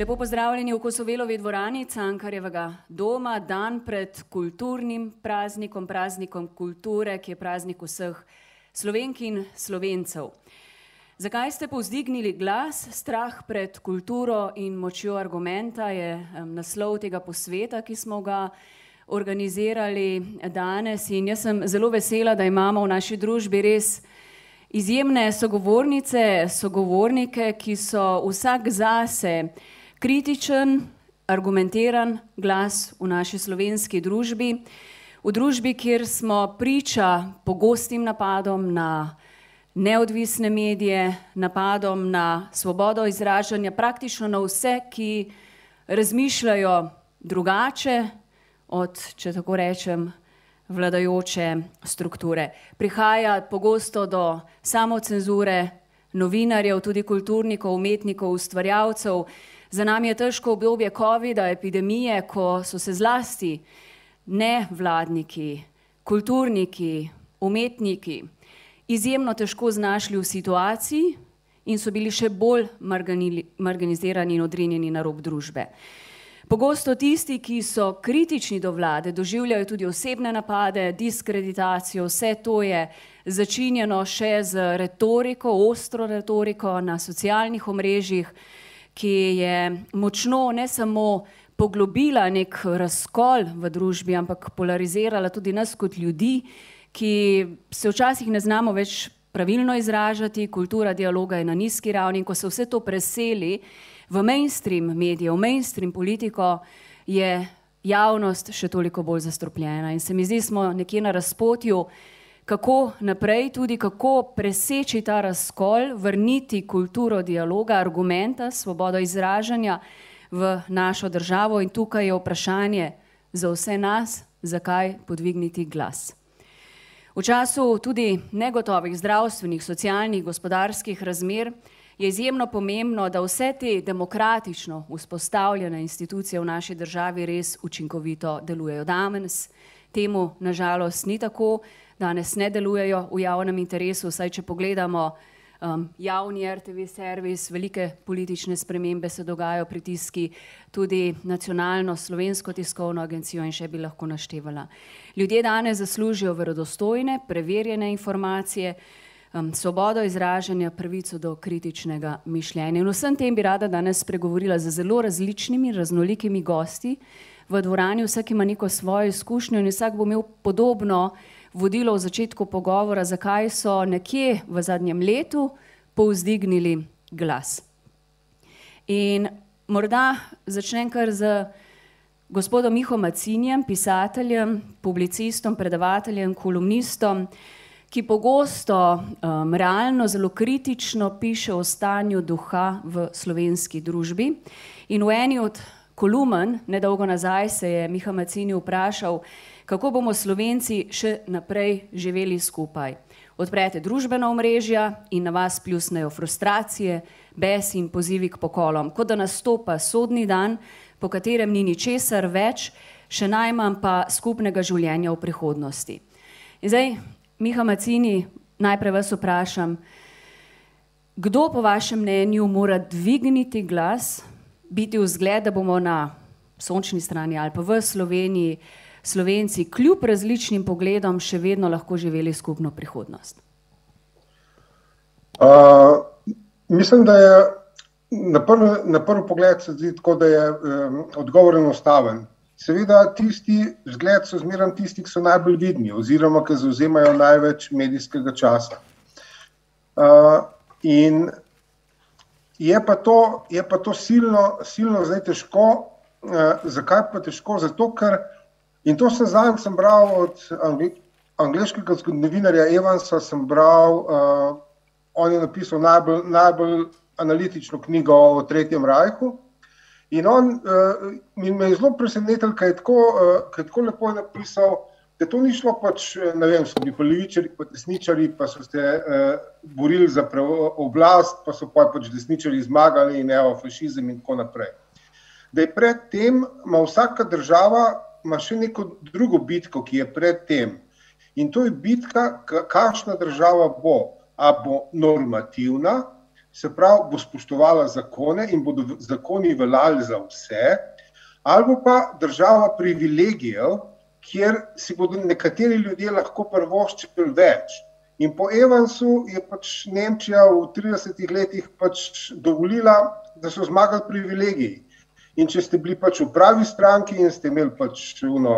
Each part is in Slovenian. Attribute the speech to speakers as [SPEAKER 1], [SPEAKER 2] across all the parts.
[SPEAKER 1] Lepo pozdravljeni v Kosovelovi dvorani Cankarjevega doma, dan pred kulturnim praznikom, praznikom kulture, ki je praznik vseh slovenk in slovencev. Zakaj ste povzdignili glas? Strah pred kulturo in močjo argumenta je naslov tega posveta, ki smo ga organizirali danes in jaz sem zelo vesela, da imamo v naši družbi res izjemne sogovornice, sogovornike, ki so vsak zase kritičen, argumentiran glas v naši slovenski družbi. V družbi, kjer smo priča pogostim napadom na neodvisne medije, napadom na svobodo izražanja, praktično na vse, ki razmišljajo drugače od, če tako rečem, vladajoče strukture. Prihaja pogosto do samocenzure novinarjev, tudi kulturnikov, umetnikov, ustvarjalcev. Za nami je težko obdobje covida, epidemije, ko so se zlasti nevladniki, kulturniki, umetniki izjemno težko znašli v situaciji in so bili še bolj marginalizirani in odrinjeni na rob družbe. Pogosto tisti, ki so kritični do vlade, doživljajo tudi osebne napade, diskreditacijo, vse to je začinjeno še z retoriko, ostro retoriko na socialnih omrežjih, ki je močno ne samo poglobila neki razkol v družbi, ampak polarizirala tudi nas kot ljudi, ki se včasih ne znamo več pravilno izražati, kultura dialoga je na nizki ravni, in ko se vse to preseli v mainstream medijev, v mainstream politiko, je javnost še toliko bolj zastrupljena. In se mi zdi, smo nekje na razpotju, kako naprej, tudi kako preseči ta razkol, vrniti kulturo dialoga, argumenta, svobodo izražanja v našo državo in tukaj je vprašanje za vse nas, zakaj podvigniti glas. V času tudi negotovih zdravstvenih, socialnih, gospodarskih razmer je izjemno pomembno, da vse te demokratično vzpostavljene institucije v naši državi res učinkovito delujejo. Danes temu nažalost ni tako, danes ne delujejo v javnem interesu, saj če pogledamo um, javni RTV servis, velike politične spremembe se dogajajo, pritiski tudi nacionalno slovensko tiskovno agencijo in še bi lahko naštevala. Ljudje danes zaslužijo verodostojne, preverjene informacije, um, svobodo izražanja, pravico do kritičnega mišljenja. In vsem tem bi rada danes spregovorila z zelo različnimi, raznolikimi gosti v dvorani, vsak ima neko svojo izkušnjo in vsak bo imel podobno vodilo v začetku pogovora, zakaj so nekje v zadnjem letu povzdignili glas. In morda začnem kar z gospodom Miho Macinjem, pisateljem, publicistom, predavateljem, kolumnistom, ki pogosto um, realno, zelo kritično piše o stanju duha v slovenski družbi. In v eni od kolumen, nedolgo nazaj se je Miha Macini vprašal, kako bomo Slovenci še naprej živeli skupaj. Odprete družbena omrežja in na vas pljusnejo frustracije, bes in pozivi k pokolom, kot da nastopa sodni dan, po katerem ni ničesar več, še najmanj pa skupnega življenja v prihodnosti. In zdaj, Miha Macini, najprej vas vprašam, kdo po vašem mnenju mora dvigniti glas, biti vzgled, da bomo na sončni strani ali pa v Sloveniji Slovenci kljub različnim pogledom še vedno lahko živeli skupno prihodnost?
[SPEAKER 2] Uh, mislim, da je na prvi, na prvi pogled se zdi tako, da je um, odgovor enostaven. Seveda, tisti zgled so zmeraj tisti, ki so najbolj vidni, oziroma ki zauzemajo največ medijskega časa. Uh, in je pa to, je pa to silno, silno zdaj težko. Uh, zakaj pa težko? Zato, ker In to sem zdaj sem bral od angli, angliškega zgodovinarja Evansa, sem bral, uh, on je napisal najbolj, najbolj analitično knjigo o Tretjem rajhu. In on uh, me je zelo presenetil, kaj je tako, uh, kaj je tako lepo napisal, da to ni šlo pač, ne vem, so bili pa levičari, pa desničari, pa so se uh, borili za oblast, pa so pa pač desničari zmagali in evo, fašizem in tako naprej. Da je predtem ima vsaka država ima še neko drugo bitko, ki je pred tem. In to je bitka, kakšna država bo. A bo normativna, se pravi, bo spoštovala zakone in bodo zakoni veljali za vse, ali pa država privilegijev, kjer si bodo nekateri ljudje lahko prvoščili več. In po Evansu je pač Nemčija v 30 letih pač dovolila, da so zmagali privilegiji. In če ste bili pač v pravi stranki in ste imeli pač uno,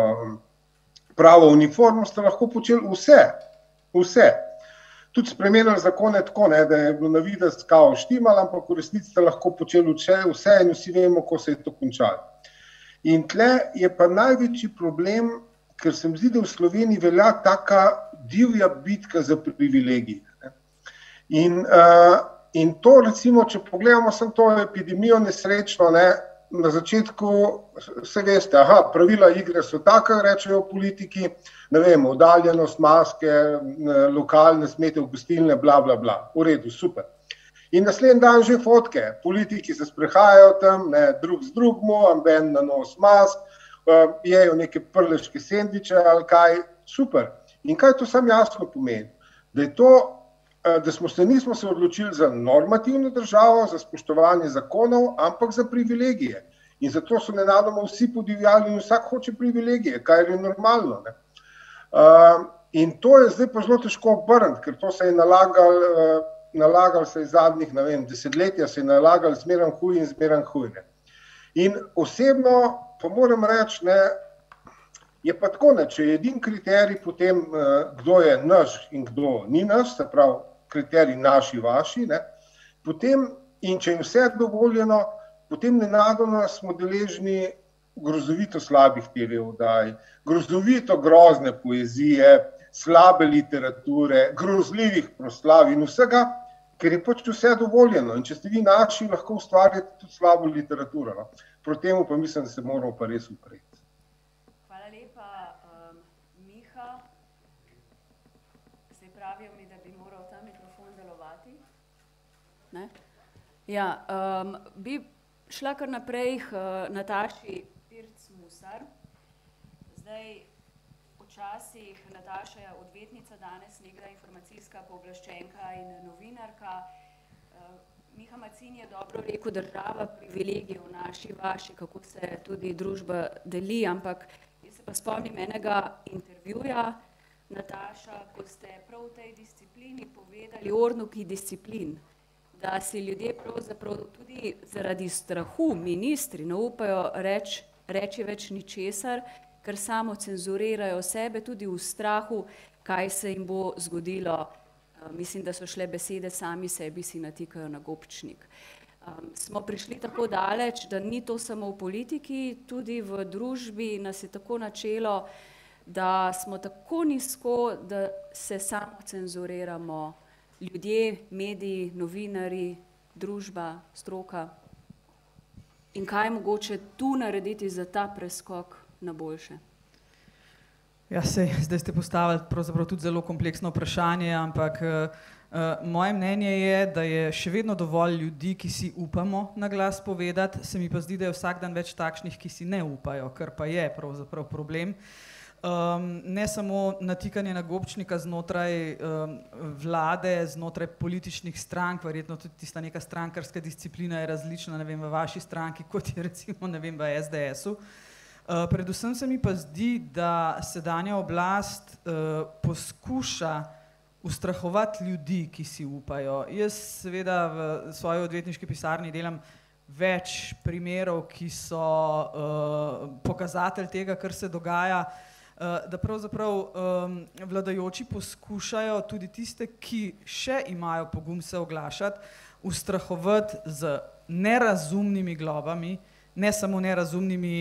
[SPEAKER 2] pravo uniformo, ste lahko počeli vse. vse. Tudi spremenili zakone tako, ne, da je bilo na videz kao štimal, ampak v resnici ste lahko počeli vse, vse in vsi vemo, kako se je to končalo. In tle je pa največji problem, ker se mi zdi, da v Sloveniji velja taka divja bitka za privilegije. In, uh, in to, recimo, če pogledamo samo to epidemijo nesrečno, ne, na začetku se veste, da pravila igre so taka, rečejo politiki, ne vem, oddaljenost, maske, lokalne smete gostilne, bla, bla, bla. V redu, super. In naslednji dan že fotke, politiki se sprehajajo tam, ne, drug z drugim, amben na nos mask, uh, jejo neke prleške sendviče ali kaj, super. In kaj to sam jasno pomeni? Da, to, uh, da smo se nismo se odločili za normativno državo, za spoštovanje zakonov, ampak za privilegije. In zato so nenadoma vsi podivjali in vsak hoče privilegije, kar je normalno. Uh, in to je zdaj pa zelo težko obrniti, ker to se je nalagalo. Uh, nalagali se je zadnjih vem, desetletja, se je nalagali zmeraj huj in zmeraj hujne. In osebno, pa moram reči, ne, je pa tako, da če je edin kriterij potem, eh, kdo je naš in kdo ni naš, se pravi, kriterij naši, vaši, ne, potem, in če je vse dovoljeno, potem nenadoma smo deležni grozovito slabih TV-oddaj, grozovito grozne poezije, slabe literature, grozljivih proslav in vsega, ker je pač vse dovoljeno. In če ste vi naši, lahko ustvarjate tudi slabo literaturo. No. Proti temu pa mislim, da se moramo pa res upreti.
[SPEAKER 1] Hvala lepa, um, Miha. Se pravijo mi, da bi moral ta mikrofon delovati. Ne? Ja, um, bi šla kar naprej uh, Nataši Pirc-Musar. Zdaj, včasih Nataša je odvetnica, danes nekdaj informacijska pooblaščenka in novinarka. Uh, Miha Macin je dobro rekel, država privilegij v naši, vaši, kako se tudi družba deli, ampak jaz se pa spomnim enega intervjuja, Nataša, ko ste prav v tej disciplini povedali, ornuki disciplin, da si ljudje pravzaprav tudi zaradi strahu ministri ne upajo reči reči več ničesar, ker samo cenzurirajo sebe, tudi v strahu, kaj se jim bo zgodilo. Mislim, da so šle besede sami sebi si natikajo na gobčnik. Um, smo prišli tako daleč, da ni to samo v politiki, tudi v družbi nas je tako načelo, da smo tako nizko, da se samo cenzuriramo ljudje, mediji, novinari, družba, stroka. In kaj je mogoče tu narediti za ta preskok na boljše?
[SPEAKER 3] Ja, sej, zdaj ste postavili tudi zelo kompleksno vprašanje, ampak uh, moje mnenje je, da je še vedno dovolj ljudi, ki si upamo na glas povedati, se mi pa zdi, da je vsak dan več takšnih, ki si ne upajo, kar pa je pravzaprav problem. Um, ne samo natikanje na gobčnika znotraj um, vlade, znotraj političnih strank, verjetno tudi tista neka strankarska disciplina je različna, ne vem, v vaši stranki, kot je recimo, ne vem, v SDS-u. Uh, Eh, predvsem se mi pa zdi, da sedanja oblast uh, poskuša ustrahovati ljudi, ki si upajo. Jaz seveda v svoji odvetniški pisarni delam več primerov, ki so uh, pokazatelj tega, kar se dogaja, uh, da pravzaprav um, vladajoči poskušajo tudi tiste, ki še imajo pogum se oglašati, ustrahovati z nerazumnimi globami, uh, ne samo nerazumnimi,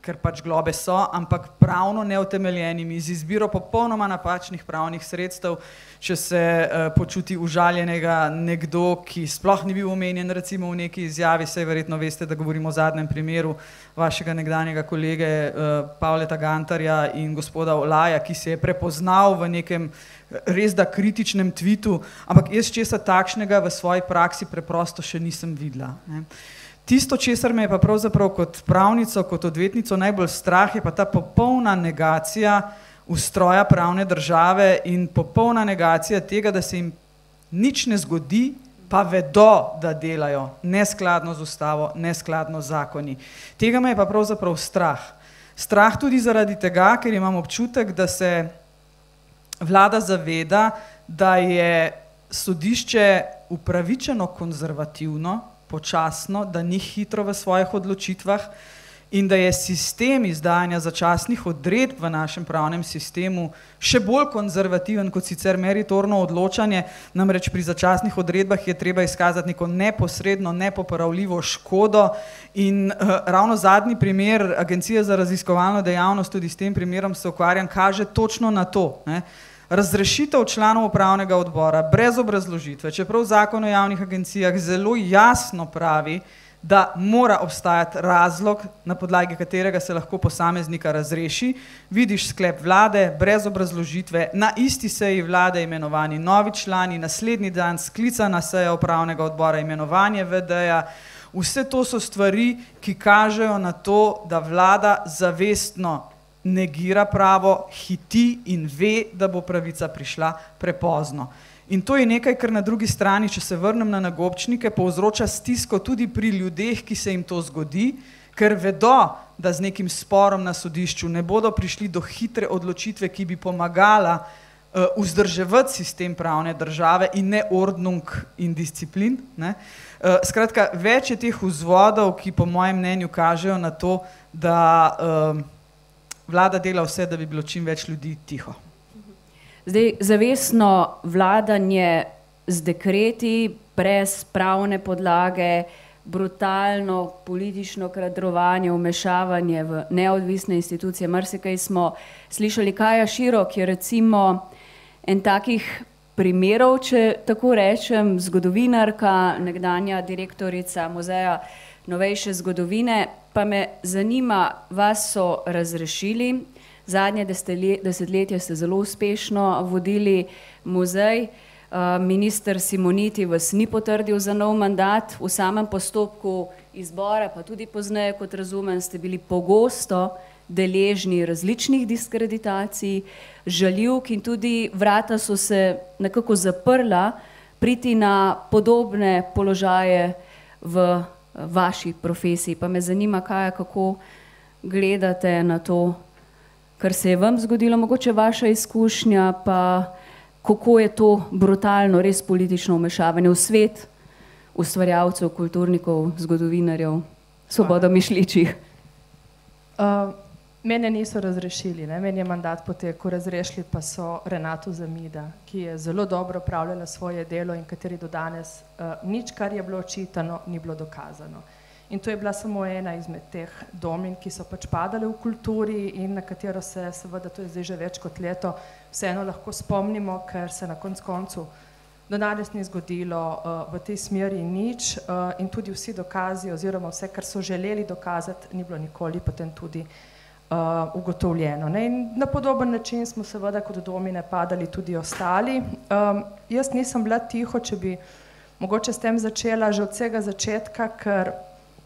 [SPEAKER 3] ker pač globe so, ampak pravno neutemeljenimi, z izbiro popolnoma napačnih pravnih sredstev, če se uh, počuti užaljenega nekdo, ki sploh ni bil omenjen, recimo v neki izjavi, sej verjetno veste, da govorimo o zadnjem primeru vašega nekdanjega kolege uh, Pavleta Gantarja in gospoda Olaja, ki se je prepoznal v nekem eh, res da kritičnem tvitu, ampak jaz česa takšnega v svoji praksi preprosto še nisem videla. Ne. Tisto, česar me je pa pravzaprav kot pravnico, kot odvetnico najbolj strah, je pa ta popolna negacija ustroja pravne države in popolna negacija tega, da se jim nič ne zgodi, pa vedo, da delajo neskladno z ustavo, neskladno z zakoni. Tega me je pa pravzaprav strah. Strah tudi zaradi tega, ker imam občutek, da se vlada zaveda, da je sodišče upravičeno konzervativno, počasno, da ni hitro v svojih odločitvah in da je sistem izdajanja začasnih odredb v našem pravnem sistemu še bolj konzervativen kot sicer meritorno odločanje, namreč pri začasnih odredbah je treba izkazati neko neposredno, nepopravljivo škodo in uh, ravno zadnji primer Agencije za raziskovalno dejavnost, tudi s tem primerom se ukvarjam, kaže točno na to. Ne? Razrešitev članov upravnega odbora brez obrazložitve, čeprav zakon o javnih agencijah zelo jasno pravi, da mora obstajati razlog, na podlagi katerega se lahko posameznika razreši. Vidiš sklep vlade, brez obrazložitve, na isti seji vlade imenovani novi člani, naslednji dan sklicana seja upravnega odbora imenovanje VD-ja. Vse to so stvari, ki kažejo na to, da vlada zavestno negira pravo, hiti in ve, da bo pravica prišla prepozno. In to je nekaj, kar na drugi strani, če se vrnem na nagobčnike, povzroča stisko tudi pri ljudeh, ki se jim to zgodi, ker vedo, da z nekim sporom na sodišču ne bodo prišli do hitre odločitve, ki bi pomagala uh, vzdrževati sistem pravne države in ne ordnung in disciplin. Ne? Uh, skratka, več je teh vzvodov, ki po mojem mnenju kažejo na to, da uh, vlada dela vse, da bi bilo čim več ljudi tiho.
[SPEAKER 1] Zdaj, zavestno vladanje z dekreti, brez pravne podlage, brutalno politično kadrovanje, umešavanje v neodvisne institucije. Mrzikaj smo slišali, kaj je širok, je recimo en takih primerov, če tako rečem, zgodovinarka, nekdanja direktorica muzeja novejše zgodovine, pa me zanima, vas so razrešili, Zadnje desetletje ste zelo uspešno vodili muzej. Uh, minister Simoniti vas ni potrdil za nov mandat. V samem postopku izbora, pa tudi pozneje, kot razumem, ste bili pogosto deležni različnih diskreditacij, žaljivk in tudi vrata so se nekako zaprla priti na podobne položaje v vaši profesiji. Pa me zanima, kaj, kako gledate na to kar se je vam zgodilo, mogoče vaša izkušnja, pa kako je to brutalno, res politično umešavanje v svet ustvarjalcev, kulturnikov, zgodovinarjev, svobodo mišličih.
[SPEAKER 4] Uh, mene niso razrešili, ne? meni je mandat potekel, razrešili pa so Renato Zamida, ki je zelo dobro upravljala svoje delo in kateri do danes uh, nič, kar je bilo očitano, ni bilo dokazano. In to je bila samo ena izmed teh domin, ki so pač padale v kulturi in na katero se seveda, to je zdaj že več kot leto, vseeno lahko spomnimo, ker se na konc koncu do danes ni zgodilo uh, v tej smeri nič uh, in tudi vsi dokazi oziroma vse, kar so želeli dokazati, ni bilo nikoli potem tudi uh, ugotovljeno. Ne? In na podoben način smo seveda kot domine padali tudi ostali. Um, jaz nisem bila tiho, če bi mogoče s tem začela že od vsega začetka, ker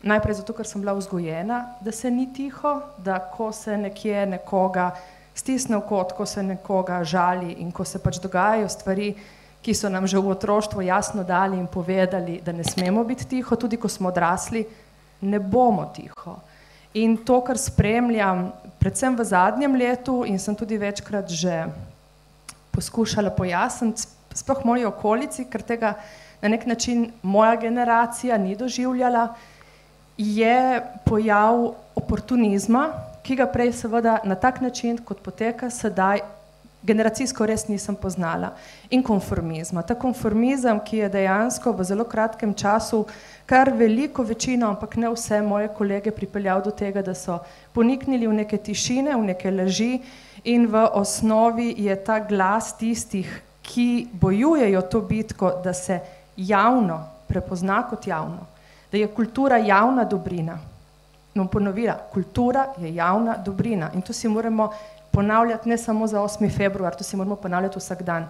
[SPEAKER 4] Najprej zato, ker sem bila vzgojena, da se ni tiho, da ko se nekje nekoga stisne v kot, ko se nekoga žali in ko se pač dogajajo stvari, ki so nam že v otroštvu jasno dali in povedali, da ne smemo biti tiho, tudi ko smo odrasli, ne bomo tiho. In to, kar spremljam, predvsem v zadnjem letu in sem tudi večkrat že poskušala pojasniti, sploh moji okolici, ker tega na nek način moja generacija ni doživljala, je pojav oportunizma, ki ga prej seveda na tak način, kot poteka sedaj, generacijsko res nisem poznala. In konformizma. Ta konformizem, ki je dejansko v zelo kratkem času kar veliko večino, ampak ne vse moje kolege pripeljal do tega, da so poniknili v neke tišine, v neke laži in v osnovi je ta glas tistih, ki bojujejo to bitko, da se javno prepozna kot javno da je kultura javna dobrina. Bom ponovila, kultura je javna dobrina in to si moramo ponavljati ne samo za 8. februar, to si moramo ponavljati vsak dan.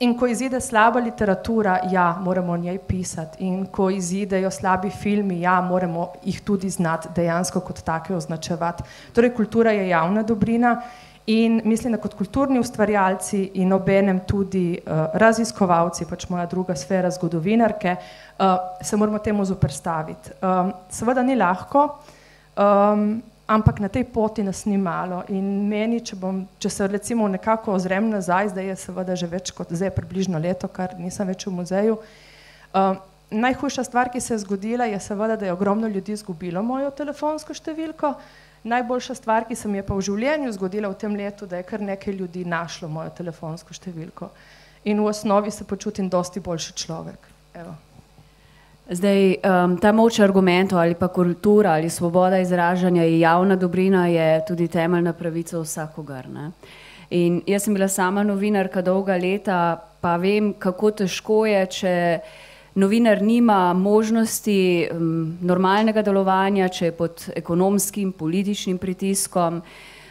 [SPEAKER 4] In ko izide slaba literatura, ja, moramo o njej pisati. In ko izidejo slabi filmi, ja, moramo jih tudi znati dejansko kot take označevati. Torej, kultura je javna dobrina In mislim, da kot kulturni ustvarjalci in obenem tudi uh, raziskovalci, pač moja druga sfera, zgodovinarke, uh, se moramo temu zoprstaviti. Um, seveda ni lahko, um, ampak na tej poti nas ni malo. In meni, če, bom, če se recimo nekako ozrem nazaj, zdaj je seveda že več kot zdaj, približno leto, kar nisem več v muzeju. Um, najhujša stvar, ki se je zgodila, je seveda, da je ogromno ljudi izgubilo mojo telefonsko številko. Najboljša stvar, ki se mi je pa v življenju zgodila v tem letu, da je kar nekaj ljudi našlo mojo telefonsko številko. In v osnovi se počutim dosti boljši človek. Evo.
[SPEAKER 1] Zdaj, um, ta moč argumentov ali pa kultura ali svoboda izražanja je javna dobrina, je tudi temeljna pravica vsakogar. Ne? In jaz sem bila sama novinarka dolga leta, pa vem, kako težko je, če novinar nima možnosti um, normalnega delovanja, če je pod ekonomskim, političnim pritiskom,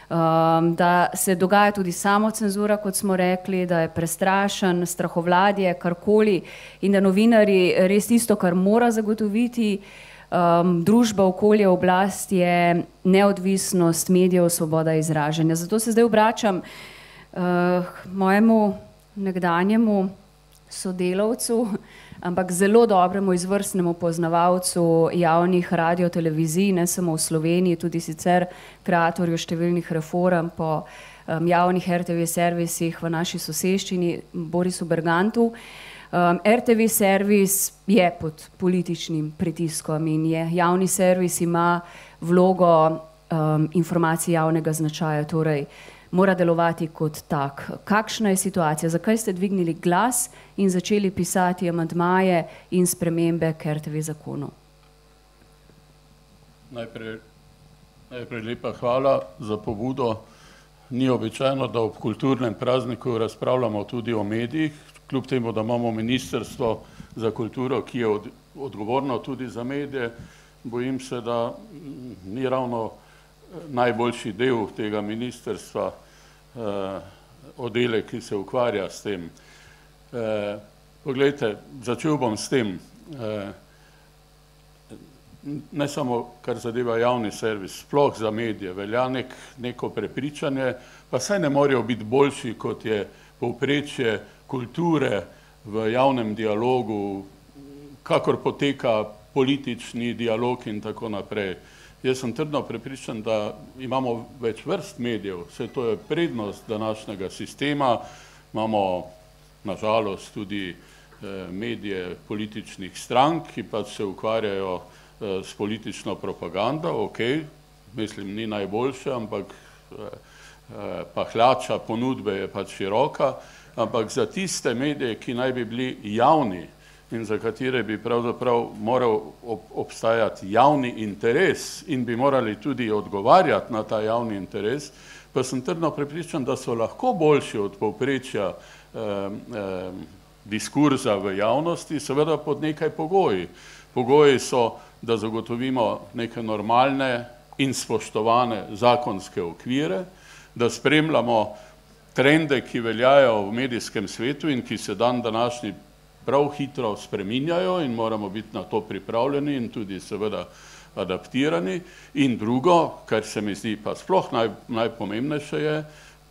[SPEAKER 1] um, da se dogaja tudi samocenzura, kot smo rekli, da je prestrašen, strahovladje, karkoli in da novinari res tisto, kar mora zagotoviti. Um, družba, okolje, oblast je neodvisnost medijev, svoboda izražanja. Zato se zdaj obračam uh, mojemu nekdanjemu sodelavcu, uh, ampak zelo dobremu izvrstnemu poznavalcu javnih radiotelevizij, ne samo v Sloveniji, tudi sicer kreatorju številnih reform po um, javnih RTV servisih v naši soseščini, Borisu Bergantu. Um, RTV servis je pod političnim pritiskom in je javni servis ima vlogo um, informacij javnega značaja, torej mora delovati kot tak. Kakšna je situacija? Zakaj ste dvignili glas in začeli pisati amantmaje in spremembe KRTV zakonov?
[SPEAKER 5] Najprej, najprej lepa hvala za pobudo. Ni običajno, da ob kulturnem prazniku razpravljamo tudi o medijih, kljub temu, da imamo Ministrstvo za kulturo, ki je od, odgovorno tudi za medije. Bojim se, da ni ravno najboljši del tega ministrstva, eh, oddelek, ki se ukvarja s tem. Eh, poglejte, začel bom s tem, eh, ne samo kar zadeva javni servis, sploh za medije, velja nek, neko prepričanje, pa saj ne morejo biti boljši, kot je povprečje kulture v javnem dialogu, kakor poteka politični dialog in tako naprej. Jaz sem trdno prepričan, da imamo več vrst medijev, vse to je prednost današnjega sistema, imamo nažalost tudi eh, medije političnih strank, ki pa se ukvarjajo eh, s politično propagando, ok, mislim, ni najboljše, ampak eh, pahljača ponudbe je pač široka, ampak za tiste medije, ki naj bi bili javni, in za katere bi pravzaprav moral ob, obstajati javni interes in bi morali tudi odgovarjati na ta javni interes, pa sem trdno prepričan, da so lahko boljši od povprečja eh, eh, diskurza v javnosti, seveda pod nekaj pogoji. Pogoji so, da zagotovimo neke normalne in spoštovane zakonske okvire, da spremljamo trende, ki veljajo v medijskem svetu in ki se dan današnji prav hitro spreminjajo in moramo biti na to pripravljeni in tudi seveda adaptirani. In drugo, kar se mi zdi pa sploh naj, najpomembnejše je,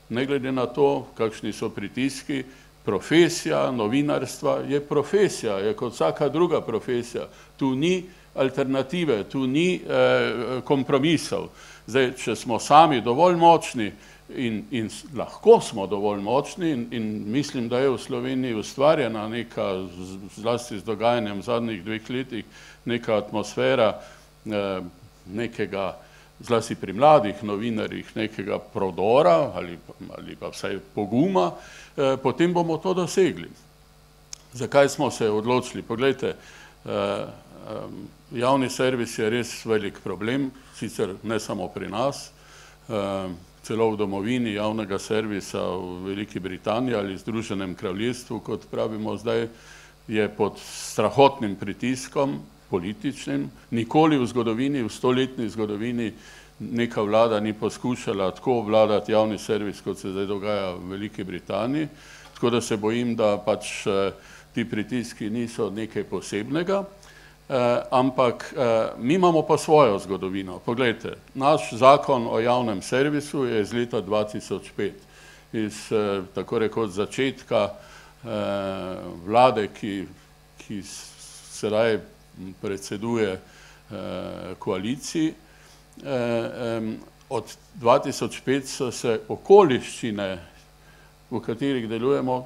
[SPEAKER 5] ne glede na to, kakšni so pritiski, profesija novinarstva je profesija, je kot vsaka druga profesija. Tu ni alternative, tu ni eh, kompromisov. Zdaj, če smo sami dovolj močni, in, in lahko smo dovolj močni in, in mislim, da je v Sloveniji ustvarjena neka, zlasti z dogajanjem zadnjih dveh letih, neka atmosfera eh, nekega, zlasti pri mladih novinarjih, nekega prodora ali, ali pa vsaj poguma, eh, potem bomo to dosegli. Zakaj smo se odločili? Poglejte, eh, eh, javni servis je res velik problem, sicer ne samo pri nas, eh, celo v domovini javnega servisa v Veliki Britaniji ali Združenem kraljestvu, kot pravimo zdaj, je pod strahotnim pritiskom političnim. Nikoli v zgodovini, v stoletni zgodovini neka vlada ni poskušala tako vladati javni servis, kot se zdaj dogaja v Veliki Britaniji. Tako da se bojim, da pač eh, ti pritiski niso nekaj posebnega. Ampak mi imamo pa svojo zgodovino. Poglejte, naš zakon o javnem servisu je iz leta 2005, iz tako rekoč začetka vlade, ki, ki sedaj predseduje koaliciji. Od 2005 so se okoliščine, v katerih delujemo,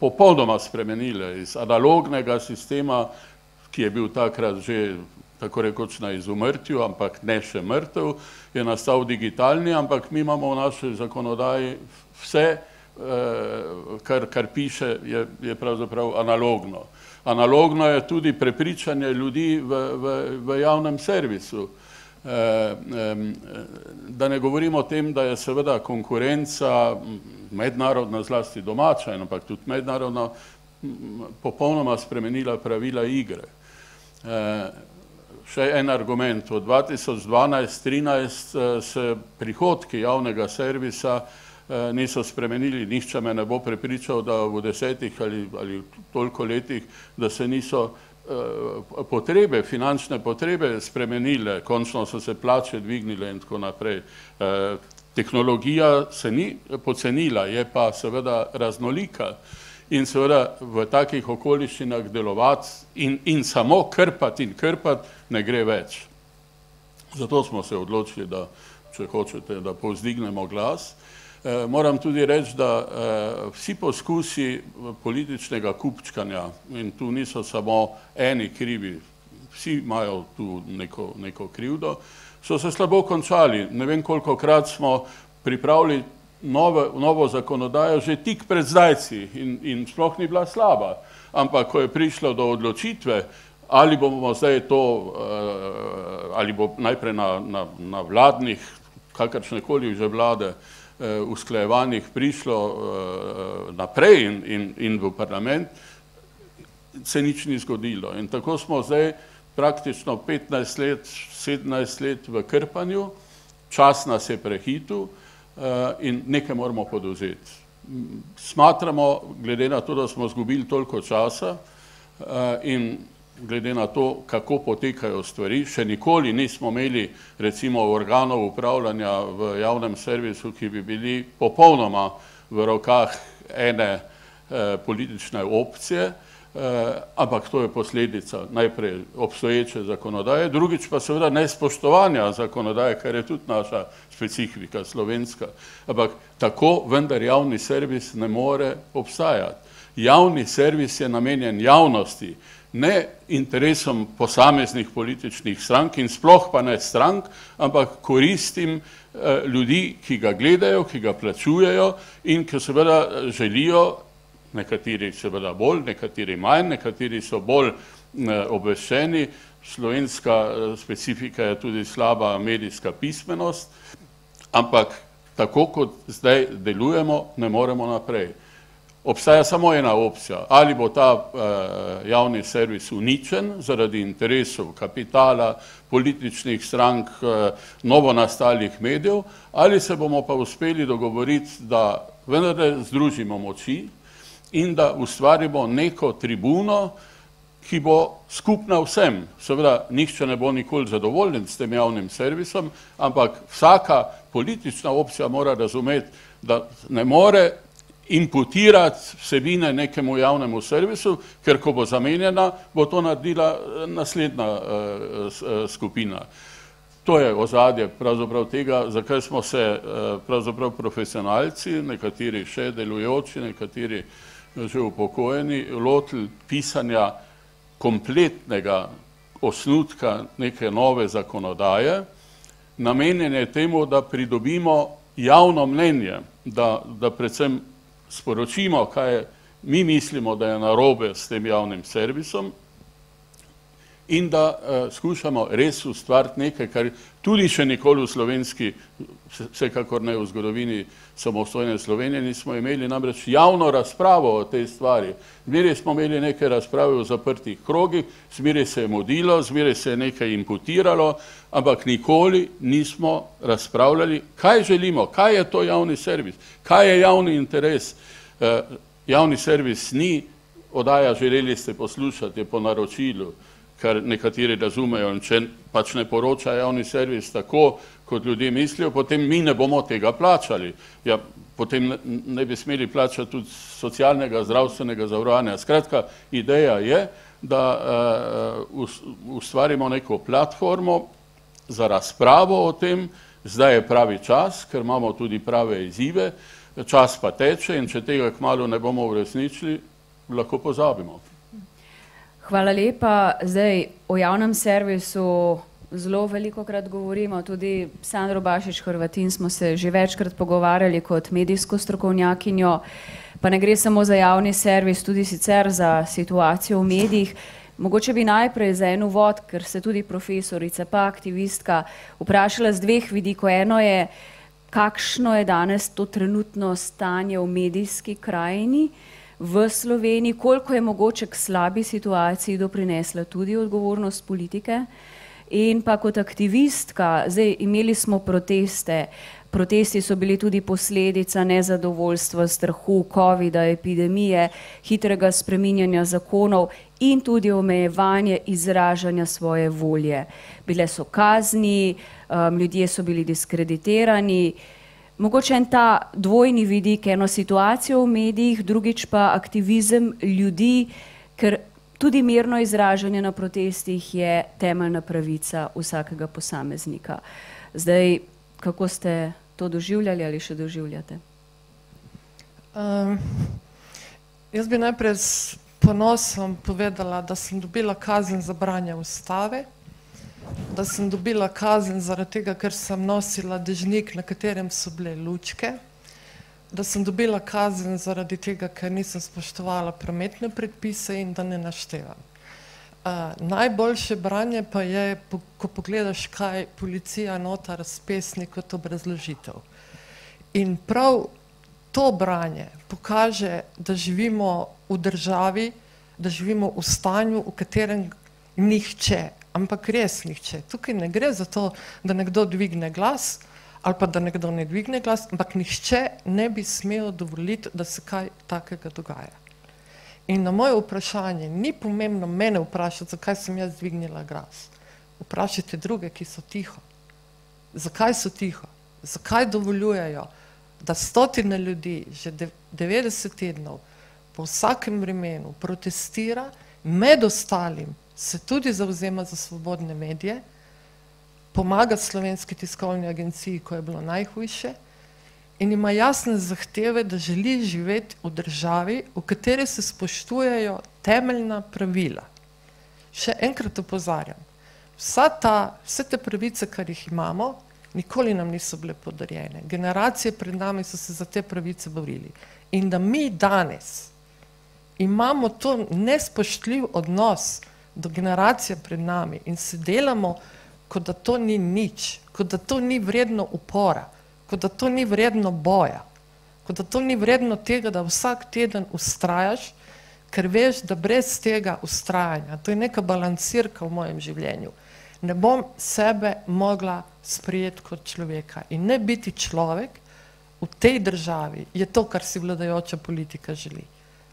[SPEAKER 5] popolnoma spremenile iz analognega sistema, ki je bil takrat že tako rekoč na izumrtju, ampak ne še mrtev, je nastal digitalni, ampak mi imamo v naši zakonodaji vse, kar, kar piše, je, je pravzaprav analogno. Analogno je tudi prepričanje ljudi v, v, v javnem servisu. Da ne govorimo o tem, da je seveda konkurenca mednarodna, zlasti domača, ampak tudi mednarodna, popolnoma spremenila pravila igre. Še en argument, od 2012-2013 se prihodki javnega servisa niso spremenili, nihče me ne bo prepričal, da v desetih ali, toliko letih, da se niso potrebe, finančne potrebe spremenile, končno so se plače dvignile in tako naprej. Tehnologija se ni pocenila, je pa seveda raznolika in seveda v takih okoliščinah delovati in, in samo krpati in krpati ne gre več. Zato smo se odločili, da če hočete, da povzdignemo glas. Moram tudi reči, da vsi poskusi političnega kupčkanja, in tu niso samo eni krivi, vsi imajo tu neko, neko krivdo, so se slabo končali. Ne vem, kolikokrat smo pripravili nove, novo zakonodajo že tik pred zdajci in, in sploh ni bila slaba. Ampak, ko je prišlo do odločitve, ali bomo zdaj to, ali bo najprej na, na, na vladnih, kakršnekoli že vlade, usklajevanjih prišlo naprej in, in, in v parlament, se nič ni zgodilo. In tako smo zdaj praktično petnajst let, sedemnajst let v krpanju, čas nas je prehitel in nekaj moramo podvzeti. Smatramo, glede na to, da smo izgubili toliko časa in glede na to, kako potekajo stvari. Še nikoli nismo imeli recimo organov upravljanja v javnem servisu, ki bi bili popolnoma v rokah ene politične opcije, ampak to je posledica najprej obstoječe zakonodaje, drugič pa seveda nespoštovanja zakonodaje, kar je tudi naša specifika slovenska. Ampak tako vendar javni servis ne more obstajati. Javni servis je namenjen javnosti, ne interesom posameznih političnih strank in sploh pa ne strank, ampak koristim ljudi, ki ga gledajo, ki ga plačujejo in ki seveda želijo, nekateri seveda bolj, nekateri manj, nekateri so bolj obveščeni, slovenska specifika je tudi slaba medijska pismenost, ampak tako kot zdaj delujemo, ne moremo naprej. Obstaja samo ena opcija, ali bo ta javni servis uničen zaradi interesov kapitala, političnih strank, novonastalih medijev, ali se bomo pa uspeli dogovoriti, da vendarle združimo moči in da ustvarimo neko tribuno, ki bo skupna vsem. Seveda nihče ne bo nikoli zadovoljen s tem javnim servisom, ampak vsaka politična opcija mora razumeti, da ne more imputirati vsebine nekemu javnemu servisu, ker ko bo zamenjana, bo to naredila naslednja skupina. To je ozadje pravzaprav tega, zakaj smo se pravzaprav profesionalci, nekateri še delujoči, nekateri že upokojeni, lotili pisanja kompletnega osnutka neke nove zakonodaje, namenjene temu, da pridobimo javno mnenje, da, predvsem sporočimo, kaj mi mislimo, da je narobe s tem javnim servisom in da skušamo res ustvariti nekaj, kar tudi še nikoli v slovenski, vsekakor ne v zgodovini samostojne Slovenije, nismo imeli namreč javno razpravo o tej stvari. Zmeraj smo imeli neke razprave v zaprtih krogih, zmeraj se je mudilo, zmeraj se je nekaj imputiralo, ampak nikoli nismo razpravljali, kaj želimo, kaj je to javni servis, kaj je javni interes. Javni servis ni oddaja, želeli ste poslušati, po naročilu, kar nekateri razumejo. In če pač ne poroča javni servis tako, kot ljudje mislijo, potem mi ne bomo tega plačali. Ja, potem ne, ne bi smeli plačati tudi socialnega, zdravstvenega zavarovanja. Skratka, ideja je, da uh, ustvarimo neko platformo za razpravo o tem, zdaj je pravi čas, ker imamo tudi prave izzive, čas pa teče in če tega kmalo ne bomo uresničili, lahko pozabimo.
[SPEAKER 1] Hvala lepa. Zdaj o javnem servisu zelo veliko krat govorimo, tudi Sandro Bašič Hrvatin smo se že večkrat pogovarjali kot medijsko strokovnjakinjo, pa ne gre samo za javni servis, tudi sicer za situacijo v medijih. Mogoče bi najprej za en uvod, ker se tudi profesorica pa aktivistka vprašala z dveh vidikov. Eno je, kakšno je danes to trenutno stanje v medijski krajini v Sloveniji, koliko je mogoče k slabi situaciji doprinesla tudi odgovornost politike. In pa kot aktivistka, zdaj imeli smo proteste, protesti so bili tudi posledica nezadovoljstva, strahu, COVID-a, epidemije, hitrega spreminjanja zakonov in tudi omejevanje izražanja svoje volje. Bile so kazni, um, ljudje so bili diskreditirani. Mogoče en ta dvojni vidik, eno situacijo v medijih, drugič pa aktivizem ljudi, ker tudi mirno izražanje na protestih je temeljna pravica vsakega posameznika. Zdaj, kako ste to doživljali ali še doživljate?
[SPEAKER 6] Um, jaz bi najprej ponosom povedala, da sem dobila kazen za branje ustave, da sem dobila kazen zaradi tega, ker sem nosila dežnik, na katerem so bile lučke, da sem dobila kazen zaradi tega, ker nisem spoštovala prometne predpise in da ne naštevam. Uh, najboljše branje pa je, po, ko pogledaš, kaj policija nota razpesni kot obrazložitev. In prav to branje pokaže, da živimo v državi, da živimo v stanju, v katerem nihče, ampak res nihče. Tukaj ne gre za to, da nekdo dvigne glas ali pa da nekdo ne dvigne glas, ampak nihče ne bi smel dovoliti, da se kaj takega dogaja. In na moje vprašanje ni pomembno mene vprašati, zakaj sem jaz dvignila glas. Vprašajte druge, ki so tiho. Zakaj so tiho? Zakaj dovoljujejo, da stotine ljudi že 90 tednov po vsakem vremenu protestira, med ostalim se tudi zauzema za svobodne medije, pomaga slovenski tiskovni agenciji, ko je bilo najhujše, in ima jasne zahteve, da želi živeti v državi, v kateri se spoštujejo temeljna pravila. Še enkrat opozarjam, vsa ta, vse te pravice, kar jih imamo, nikoli nam niso bile podarjene. Generacije pred nami so se za te pravice borili. In da mi danes imamo to nespoštljiv odnos do generacije pred nami in se delamo, kot da to ni nič, kot da to ni vredno upora, kot da to ni vredno boja, kot da to ni vredno tega, da vsak teden ustrajaš, ker veš, da brez tega ustrajanja, to je neka balansirka v mojem življenju, ne bom sebe mogla sprijeti kot človeka in ne biti človek v tej državi je to, kar si vladajoča politika želi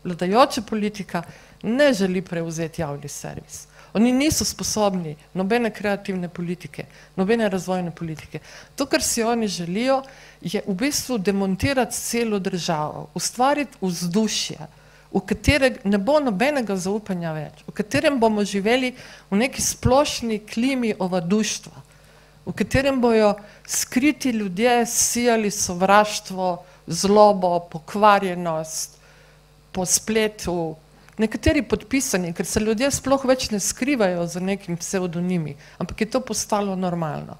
[SPEAKER 6] vladajoča politika ne želi prevzeti javni servis. Oni niso sposobni nobene kreativne politike, nobene razvojne politike. To, kar si oni želijo, je v bistvu demontirati celo državo, ustvariti vzdušje, v katerem ne bo nobenega zaupanja več, v katerem bomo živeli v neki splošni klimi ovaduštva, v katerem bojo skriti ljudje sijali sovraštvo, zlobo, pokvarjenost, po spletu, nekateri podpisani, ker se ljudje sploh več ne skrivajo za nekim pseudonimi, ampak je to postalo normalno.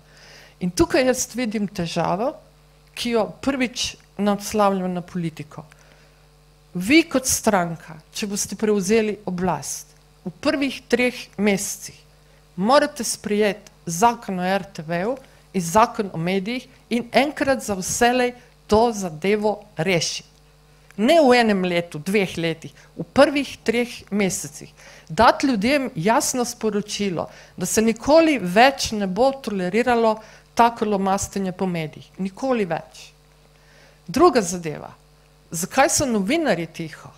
[SPEAKER 6] In tukaj jaz vidim težavo, ki jo prvič nadslavljam na politiko. Vi kot stranka, če boste prevzeli oblast, v prvih treh mesecih morate sprijeti zakon o RTV-u in zakon o medijih in enkrat za vselej to zadevo rešiti ne v enem letu, dveh letih, v prvih treh mesecih, dati ljudem jasno sporočilo, da se nikoli več ne bo toleriralo tako lomastenje po medijih. Nikoli več. Druga zadeva, zakaj so novinari tiho?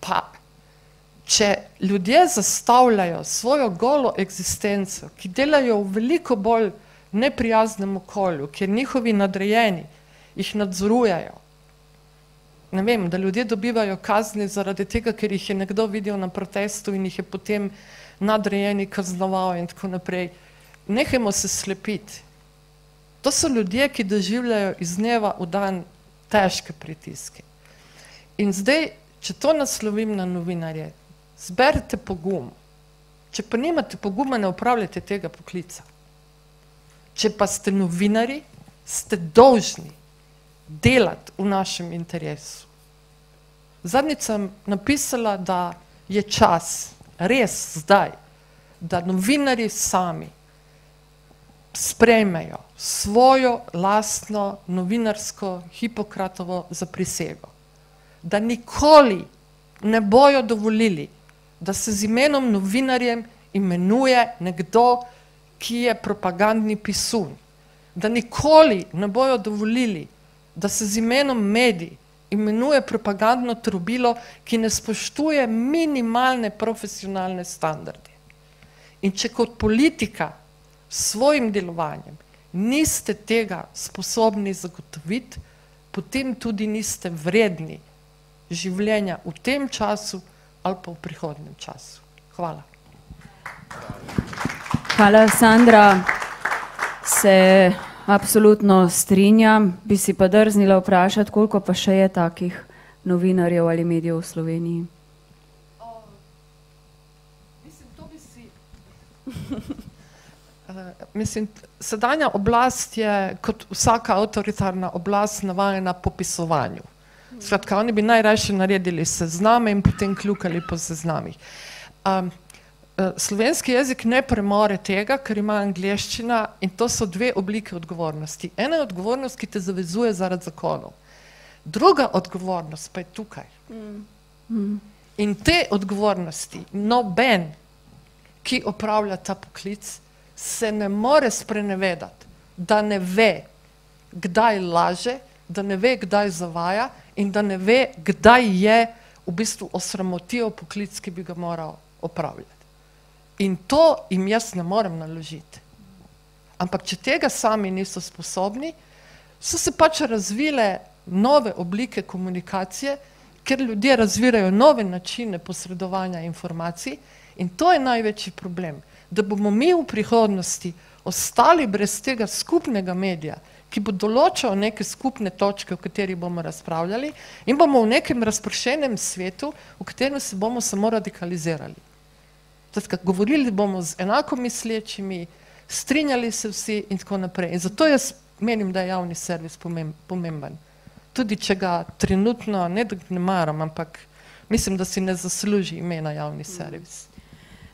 [SPEAKER 6] Pa, če ljudje zastavljajo svojo golo eksistenco, ki delajo v veliko bolj neprijaznem okolju, kjer njihovi nadrejeni jih nadzorujejo, ne vem, da ljudje dobivajo kazni zaradi tega, ker jih je nekdo videl na protestu in jih je potem nadrejeni kaznoval in tako naprej. Nehajmo se slepiti. To so ljudje, ki doživljajo iz dneva v dan težke pritiske. In zdaj, če to naslovim na novinarje, zberite pogum. Če pa nimate poguma, ne upravljate tega poklica. Če pa ste novinari, ste dolžni delati v našem interesu. Zadnjič sem napisala, da je čas, res zdaj, da novinari sami sprejmejo svojo lastno novinarsko hipokratovo zaprisego. Da nikoli ne bojo dovolili, da se z imenom novinarjem imenuje nekdo, ki je propagandni pisun. Da nikoli ne bojo dovolili, da se z imenom medij imenuje propagandno trobilo, ki ne spoštuje minimalne profesionalne standarde. In če kot politika s svojim delovanjem niste tega sposobni zagotoviti, potem tudi niste vredni življenja v tem času ali pa v prihodnem času. Hvala.
[SPEAKER 1] Hvala, Sandra. Se absolutno strinjam. Bi si pa drznila vprašati, koliko pa še je takih novinarjev ali medijev v Sloveniji?
[SPEAKER 6] Mislim, sedanja oblast je kot vsaka avtoritarna oblast navajena popisovanju. Skratka, oni bi najrajše naredili sezname in potem kljukali po seznamih. Um, slovenski jezik ne premore tega, ker ima angliščina in to so dve oblike odgovornosti. Ena je odgovornost, ki te zavezuje zaradi zakonov. Druga odgovornost pa je tukaj. In te odgovornosti noben, ki opravlja ta poklic, se ne more sprenevedati, da ne ve, kdaj laže, da ne ve, kdaj zavaja in da ne ve, kdaj je v bistvu osramotil poklic, ki bi ga moral opravljati. In to jim jaz ne morem naložiti. Ampak če tega sami niso sposobni, so se pač razvile nove oblike komunikacije, ker ljudje razvirajo nove načine posredovanja informacij in to je največji problem, da bomo mi v prihodnosti ostali brez tega skupnega medija, ki bo določal neke skupne točke, o katerih bomo razpravljali in bomo v nekem razpršenem svetu, v katerem se bomo samo radikalizirali. Tako, govorili bomo z enako mislečimi, strinjali se vsi in tako naprej. In zato jaz menim, da je javni servis pomemben. Tudi če ga trenutno ne, ne maram, ampak mislim, da si ne zasluži imena javni servis.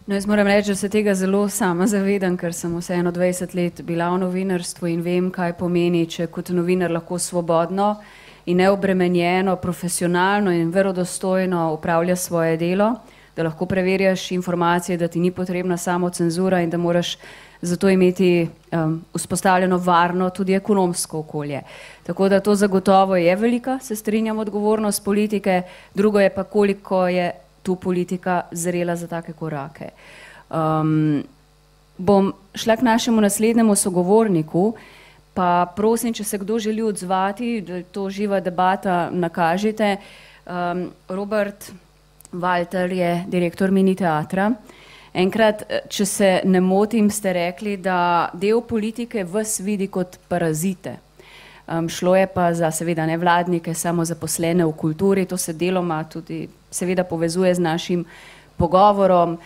[SPEAKER 1] No, jaz moram reči, da se tega zelo sama zavedam, ker sem vseeno 20 let bila v novinarstvu in vem, kaj pomeni, če kot novinar lahko svobodno in neobremenjeno, profesionalno in verodostojno upravlja svoje delo da lahko preverjaš informacije, da ti ni potrebna samo cenzura in da moraš zato imeti um, vzpostavljeno varno tudi ekonomsko okolje. Tako da to zagotovo je velika, se strinjam, odgovornost politike, drugo je pa, koliko je tu politika zrela za take korake. Um, bom šla k našemu naslednjemu sogovorniku, pa prosim, če se kdo želi odzvati, da to živa debata, nakažite. Um, Robert, Walter je direktor mini teatra. Enkrat, če se ne motim, ste rekli, da del politike vas vidi kot parazite. Um, šlo je pa za seveda nevladnike, samo zaposlene v kulturi, to se deloma tudi seveda povezuje z našim pogovorom.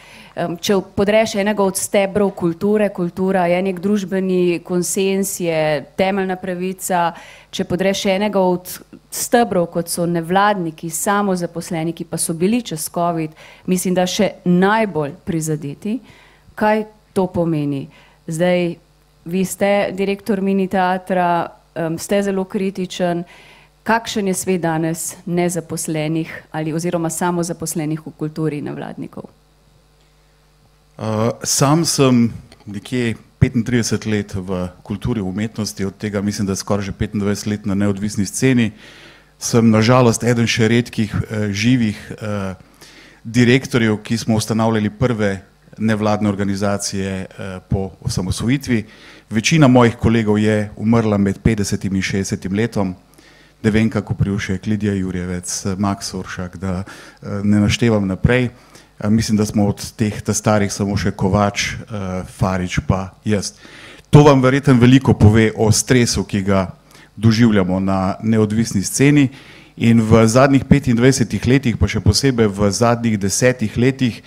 [SPEAKER 1] Če podreš enega od stebrov kulture, kultura je nek družbeni konsens, je temeljna pravica, če podreš enega od stebrov, kot so nevladniki, samozaposleni, ki pa so bili čez COVID, mislim, da še najbolj prizadeti, kaj to pomeni. Zdaj, vi ste direktor mini teatra, ste zelo kritičen, Kakšen je svet danes nezaposlenih ali oziroma samozaposlenih v kulturi nevladnikov?
[SPEAKER 7] Uh, sam sem nekje 35 let v kulturi umetnosti, od tega mislim, da skoraj že 25 let na neodvisni sceni. Sem nažalost eden še redkih uh, živih uh, direktorjev, ki smo ustanavljali prve nevladne organizacije eh, po osamosvojitvi. Večina mojih kolegov je umrla med 50 in 60 letom. Kako priušek, Lidija Jurjevec, Max Oršak, da eh, ne naštevam naprej. Mislim, da smo od teh ta starih samo še Kovač, Farič pa jaz. To vam verjetno veliko pove o stresu, ki ga doživljamo na neodvisni sceni in v zadnjih 25 letih, pa še posebej v zadnjih desetih letih,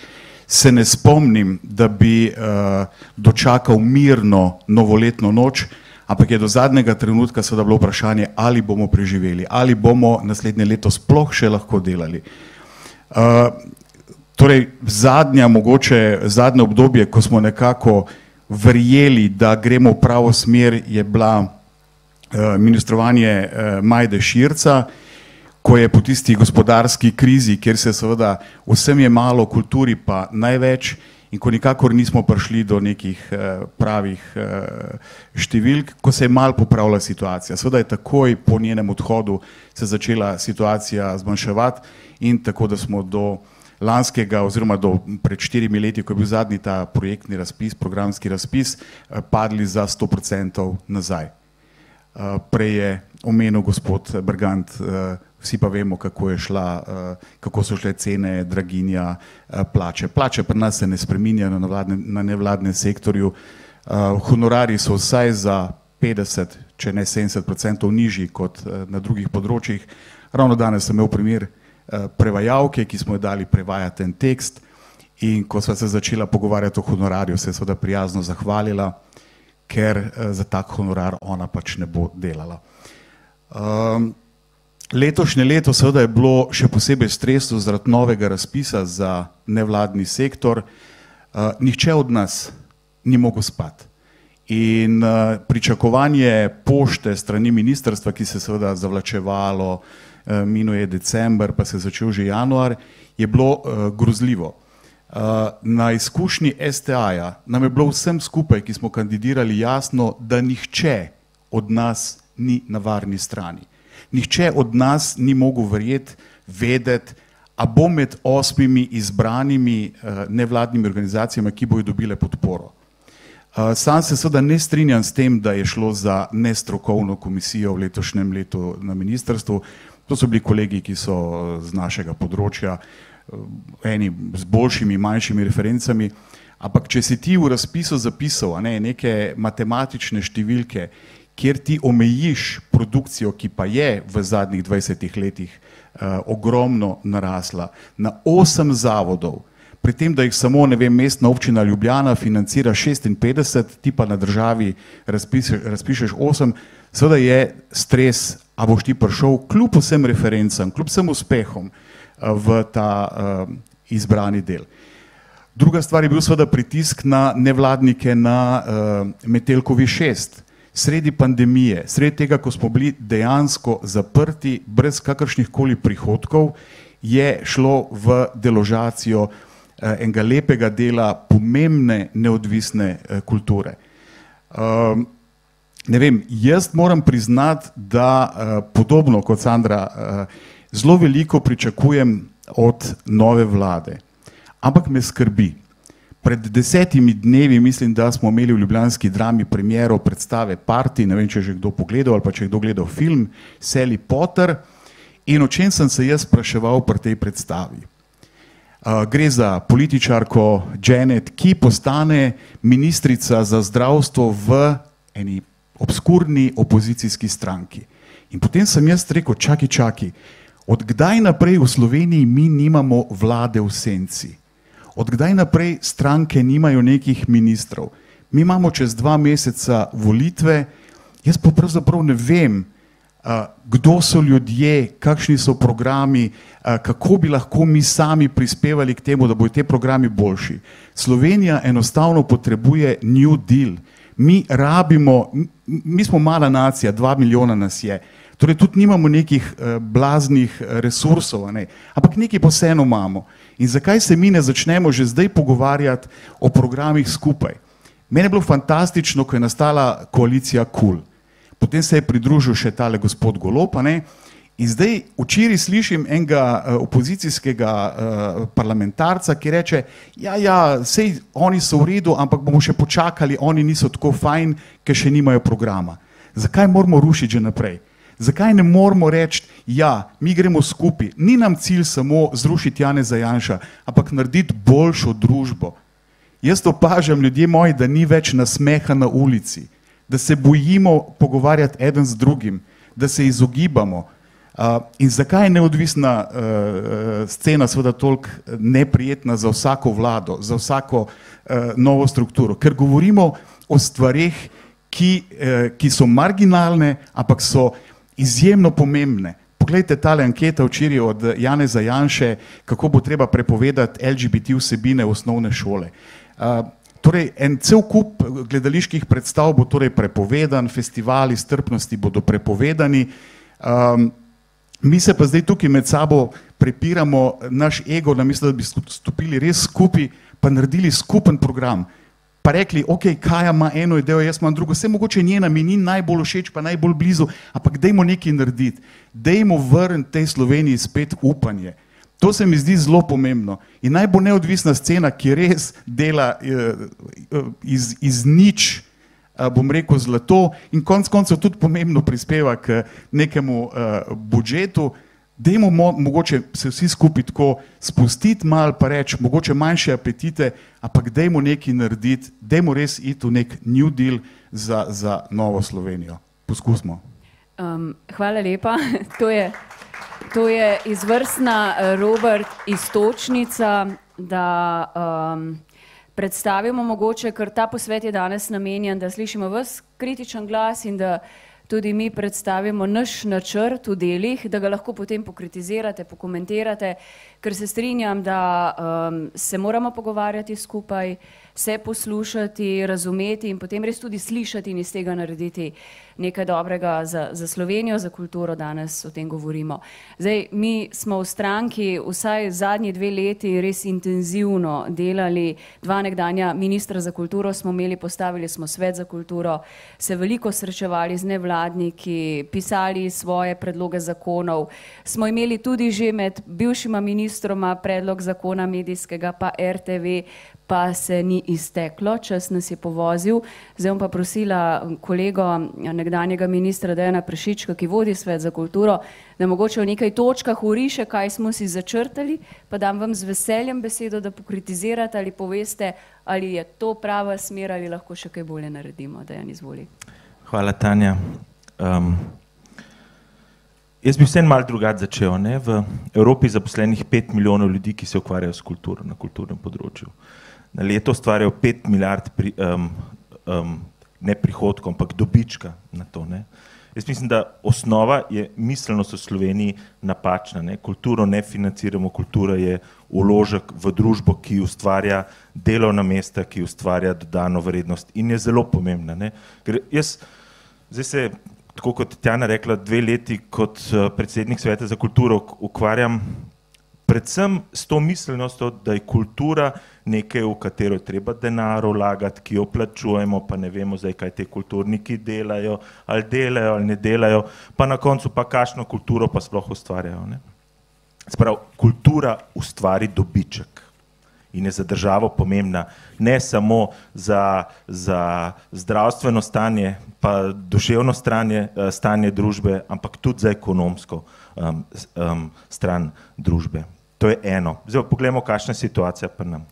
[SPEAKER 7] se ne spomnim, da bi uh, dočakal mirno novoletno noč, ampak je do zadnjega trenutka seveda bilo vprašanje, ali bomo preživeli, ali bomo naslednje leto sploh še lahko delali. Uh, torej, zadnja, mogoče zadnje obdobje, ko smo nekako verjeli, da gremo v pravo smer, je bila uh, ministrovanje uh, Majde Širca, ko je po tisti gospodarski krizi, kjer se seveda vsem je malo, kulturi pa največ in ko nikakor nismo prišli do nekih uh, pravih uh, številk, ko se je mal popravila situacija. Seveda je takoj po njenem odhodu se začela situacija zmanjševati in tako, da smo do lanskega oziroma do pred štirimi leti, ko je bil zadnji ta projektni razpis, programski razpis, padli za 100% nazaj. Prej je omenil gospod Brgant vsi pa vemo, kako, šla, uh, kako so šle cene, draginja, uh, plače. Plače pri nas se ne spreminjajo na, na nevladnem sektorju. Uh, honorari so vsaj za 50, če ne 70 odstotkov nižji kot uh, na drugih področjih. Ravno danes sem imel primer uh, prevajalke, ki smo jo dali prevajati en tekst in ko sva se začela pogovarjati o honorarju, se je seveda prijazno zahvalila, ker uh, za tak honorar ona pač ne bo delala. Um, Letošnje leto seveda je bilo še posebej stresno zaradi novega razpisa za nevladni sektor. Uh, nihče od nas ni mogel spati. In uh, pričakovanje pošte strani ministrstva, ki se je seveda zavlačevalo, uh, minuje je december, pa se je začel že januar, je bilo uh, grozljivo. Uh, na izkušnji STA-ja nam je bilo vsem skupaj, ki smo kandidirali, jasno, da nihče od nas ni na varni strani nihče od nas ni mogel verjeti, vedeti, a bo med osmimi izbranimi uh, nevladnimi organizacijami, ki bojo dobile podporo. Uh, sam se seveda ne strinjam s tem, da je šlo za nestrokovno komisijo v letošnjem letu na ministrstvu. To so bili kolegi, ki so z našega področja, uh, eni z boljšimi, manjšimi referencami. Ampak, če si ti v razpisu zapisal ne, neke matematične številke kjer ti omejiš produkcijo, ki pa je v zadnjih 20 letih uh, ogromno narasla, na osem zavodov, pri tem, da jih samo, ne vem, mestna občina Ljubljana financira 56, ti pa na državi razpišeš, razpišeš osem, seveda je stres, a boš ti prišel kljub vsem referencam, kljub vsem uspehom uh, v ta uh, izbrani del. Druga stvar je bil seveda pritisk na nevladnike na uh, Metelkovi šest, sredi pandemije, sredi tega, ko smo bili dejansko zaprti, brez kakršnih koli prihodkov, je šlo v deložacijo eh, enega lepega dela pomembne neodvisne eh, kulture. Um, ne vem, jaz moram priznati, da podobno kot Sandra, uh, zelo veliko pričakujem od nove vlade, ampak me skrbi. Pred desetimi dnevi mislim, da smo imeli v Ljubljanski drami premiero predstave Parti, ne vem, če je že kdo pogledal ali pa če je kdo gledal film Sally Potter in o čem sem se jaz spraševal pri tej predstavi. Uh, gre za političarko Janet, ki postane ministrica za zdravstvo v eni obskurni opozicijski stranki. In potem sem jaz rekel, čaki, čaki, od kdaj naprej v Sloveniji mi nimamo vlade v senci? odkdaj naprej stranke nimajo nekih ministrov. Mi imamo čez dva meseca volitve, jaz pa pravzaprav ne vem, kdo so ljudje, kakšni so programi, kako bi lahko mi sami prispevali k temu, da bodo te programi boljši. Slovenija enostavno potrebuje New Deal. Mi rabimo, mi smo mala nacija, dva milijona nas je, torej tudi nimamo nekih blaznih resursov, ne? ampak nekaj pa vseeno imamo. In zakaj se mi ne začnemo že zdaj pogovarjati o programih skupaj? Mene je bilo fantastično, ko je nastala koalicija KUL. Potem se je pridružil še tale gospod Golop, ne? In zdaj včeraj slišim enega uh, opozicijskega uh, parlamentarca, ki reče, ja, ja, sej oni so v redu, ampak bomo še počakali, oni niso tako fajn, ker še nimajo programa. Zakaj moramo rušiti že naprej? Zakaj ne moramo reči, ja, mi gremo skupaj, ni nam cilj samo zrušiti Jane Zajanša, ampak narediti boljšo družbo. Jaz opažam, ljudje moji, da ni več nasmeha na ulici, da se bojimo pogovarjati eden z drugim, da se izogibamo. Uh, in zakaj je neodvisna uh, scena seveda toliko neprijetna za vsako vlado, za vsako uh, novo strukturo? Ker govorimo o stvarih, ki, uh, ki so marginalne, ampak so izjemno pomembne. Poglejte tale anketa včeraj od Jane Zajanše, kako bo treba prepovedati LGBT vsebine v osnovne šole. Uh, torej, en cel kup gledaliških predstav bo torej prepovedan, festivali strpnosti bodo prepovedani. Um, Mi se pa zdaj tukaj med sabo prepiramo, naš ego, namesto da bi stopili res skupaj, pa naredili skupen program. Pa rekli, ok, kaj ima eno idejo, jaz imam drugo, vse mogoče njena mi ni najbolj všeč, pa najbolj blizu, ampak dajmo nekaj narediti, dajmo vrniti tej Sloveniji spet upanje. To se mi zdi zelo pomembno. In naj bo neodvisna scena, ki res dela eh, eh, iz, iz nič, bom rekel, zlato in konec koncev tudi pomembno prispeva k nekemu uh, budžetu. Dajmo mo mogoče se vsi skupaj tako spustiti, malo pa reči, mogoče manjše apetite, ampak dajmo nekaj narediti, dajmo res iti v nek New Deal za, za novo Slovenijo. Poskusimo.
[SPEAKER 1] Um, hvala lepa. To je, to je izvrstna Robert istočnica, da um, predstavimo mogoče, ker ta posvet je danes namenjen, da slišimo vse kritičen glas in da tudi mi predstavimo naš načrt v delih, da ga lahko potem pokritizirate, pokomentirate, ker se strinjam, da um, se moramo pogovarjati skupaj, se poslušati, razumeti in potem res tudi slišati in iz tega narediti nekaj dobrega za, za Slovenijo, za kulturo, danes o tem govorimo. Zdaj, mi smo v stranki vsaj zadnji dve leti res intenzivno delali, dva nekdanja ministra za kulturo smo imeli, postavili smo svet za kulturo, se veliko srečevali z nevladniki, pisali svoje predloge zakonov, smo imeli tudi že med bivšima ministroma predlog zakona medijskega pa RTV, pa se ni izteklo, čas nas je povozil. Zdaj bom pa prosila kolego nekdanjega ministra Dejana Prešička, ki vodi svet za kulturo, da mogoče v nekaj točkah uriše, kaj smo si začrtali, pa dam vam z veseljem besedo, da pokritizirate ali poveste, ali je to prava smer ali lahko še kaj bolje naredimo. Dejan, izvoli.
[SPEAKER 8] Hvala, Tanja. Um, jaz bi vsem mal drugače začel. Ne? V Evropi zaposlenih pet milijonov ljudi, ki se ukvarjajo s kulturo na kulturnem področju na leto ustvarjajo 5 milijard pri, um, um, ne prihodkov, ampak dobička na to. Ne. Jaz mislim, da osnova je miselnost v Sloveniji napačna. Ne. Kulturo ne financiramo, kultura je uložek v družbo, ki ustvarja delovna mesta, ki ustvarja dodano vrednost in je zelo pomembna. Ne. Ker jaz, zdaj se, tako kot Tjana rekla, dve leti kot uh, predsednik sveta za kulturo ukvarjam predvsem s to miselnostjo, da je kultura nekaj, v katero treba denar vlagati, ki jo plačujemo, pa ne vemo zdaj, kaj te kulturniki delajo, ali delajo ali ne delajo, pa na koncu pa kakšno kulturo pa sploh ustvarjajo. Sprav, kultura ustvari dobiček in je za državo pomembna, ne samo za, za zdravstveno stanje, pa duševno stanje, eh, stanje družbe, ampak tudi za ekonomsko um, um, stran družbe. To je eno. Zdaj pa pogledamo, kakšna je situacija pri nam.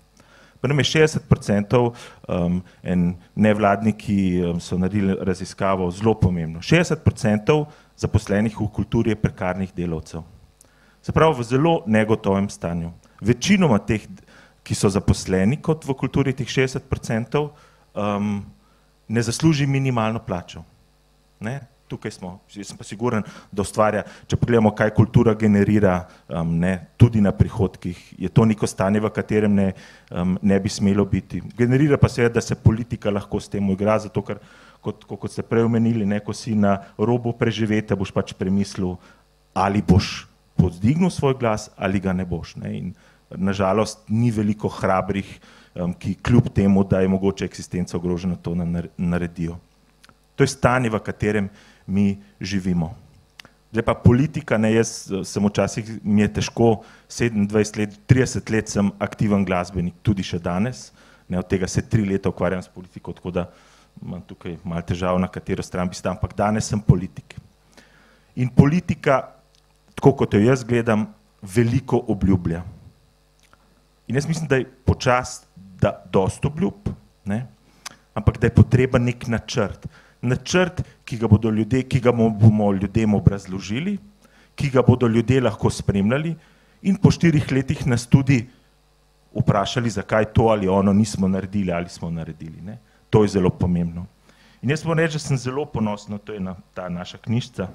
[SPEAKER 8] Pri nam je 60% um, in nevladniki um, so naredili raziskavo zelo pomembno. 60% zaposlenih v kulturi je prekarnih delavcev. Se pravi v zelo negotovem stanju. Večinoma teh, ki so zaposleni kot v kulturi, teh 60%, um, ne zasluži minimalno plačo. Ne? Tukaj smo. Jaz sem pa siguren, da ustvarja, če pogledamo, kaj kultura generira, um, ne, tudi na prihodkih, je to neko stanje, v katerem ne, um, ne bi smelo biti. Generira pa se, da se politika lahko s tem igra, zato ker, kot, kot ste prej omenili, ne, ko si na robu preživete, boš pač premislil, ali boš podzdignil svoj glas ali ga ne boš. Ne. In nažalost ni veliko hrabrih, um, ki kljub temu, da je mogoče eksistenca ogrožena, to naredijo. To je stanje, v katerem mi živimo. Zdaj pa politika, ne, jaz sem včasih, mi je težko, 27 let, 30 let sem aktiven glasbenik, tudi še danes, ne, od tega se tri leta ukvarjam s politiko, tako da imam tukaj malo težav, na katero stran bi stal, ampak danes sem politik. In politika, tako kot jo jaz gledam, veliko obljublja. In jaz mislim, da je počas, da dost obljub, ne, ampak da je potreben nek načrt načrt, ki ga bodo ljudje, ki ga bomo ljudem obrazložili, ki ga bodo ljudje lahko spremljali in po štirih letih nas tudi vprašali, zakaj to ali ono nismo naredili ali smo naredili. Ne? To je zelo pomembno. In jaz moram reči, da sem zelo ponosen, to je na, ta naša knjižca.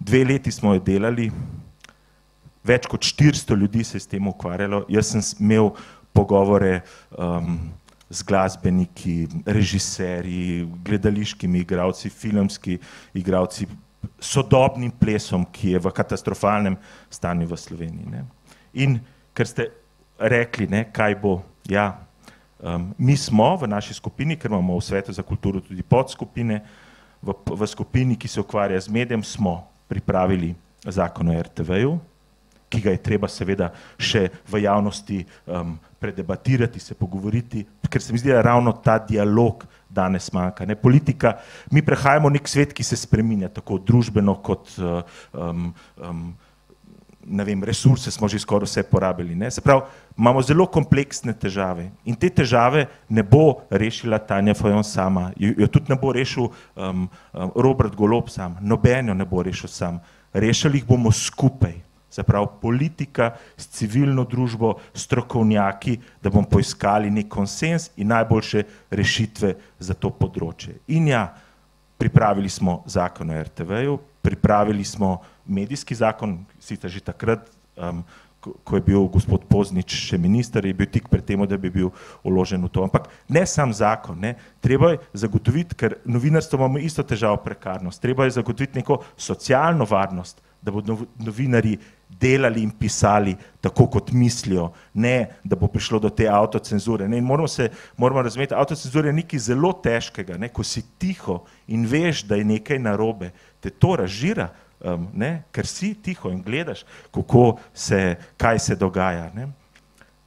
[SPEAKER 8] Dve leti smo jo delali, več kot 400 ljudi se je s tem ukvarjalo. Jaz sem imel pogovore um, z glasbeniki, režiserji, gledališkimi igravci, filmski igravci, sodobnim plesom, ki je v katastrofalnem stanju v Sloveniji. Ne. In ker ste rekli, ne, kaj bo, ja, um, mi smo v naši skupini, ker imamo v svetu za kulturo tudi podskupine, v, v skupini, ki se ukvarja z medijem, smo pripravili zakon o RTV-ju, ki ga je treba seveda še v javnosti um, predebatirati, se pogovoriti, ker se mi zdi, da ravno ta dialog danes manjka. Ne? Politika, mi prehajamo v nek svet, ki se spreminja tako družbeno kot um, um, ne vem, resurse smo že skoraj vse porabili. Ne? Se pravi, imamo zelo kompleksne težave in te težave ne bo rešila Tanja Fajon sama, jo, jo tudi ne bo rešil um, um, Robert Golob sam, noben jo ne bo rešil sam, rešili jih bomo skupaj se pravi politika s civilno družbo, strokovnjaki, da bomo poiskali nek konsens in najboljše rešitve za to področje. In ja, pripravili smo zakon o RTV-ju, pripravili smo medijski zakon, sicer že takrat, um, ko je bil gospod Poznič še minister, je bil tik pred tem, da bi bil uložen v to. Ampak ne sam zakon, ne. treba je zagotoviti, ker novinarstvo imamo isto težavo prekarnost, treba je zagotoviti neko socialno varnost, da bodo novinari delali in pisali tako, kot mislijo, ne da bo prišlo do te avtocenzure. Ne? In moramo se moramo razumeti, avtocenzura je nekaj zelo težkega, ne? ko si tiho in veš, da je nekaj narobe, te to razžira, um, ker si tiho in gledaš, kako se, kaj se dogaja. Ne?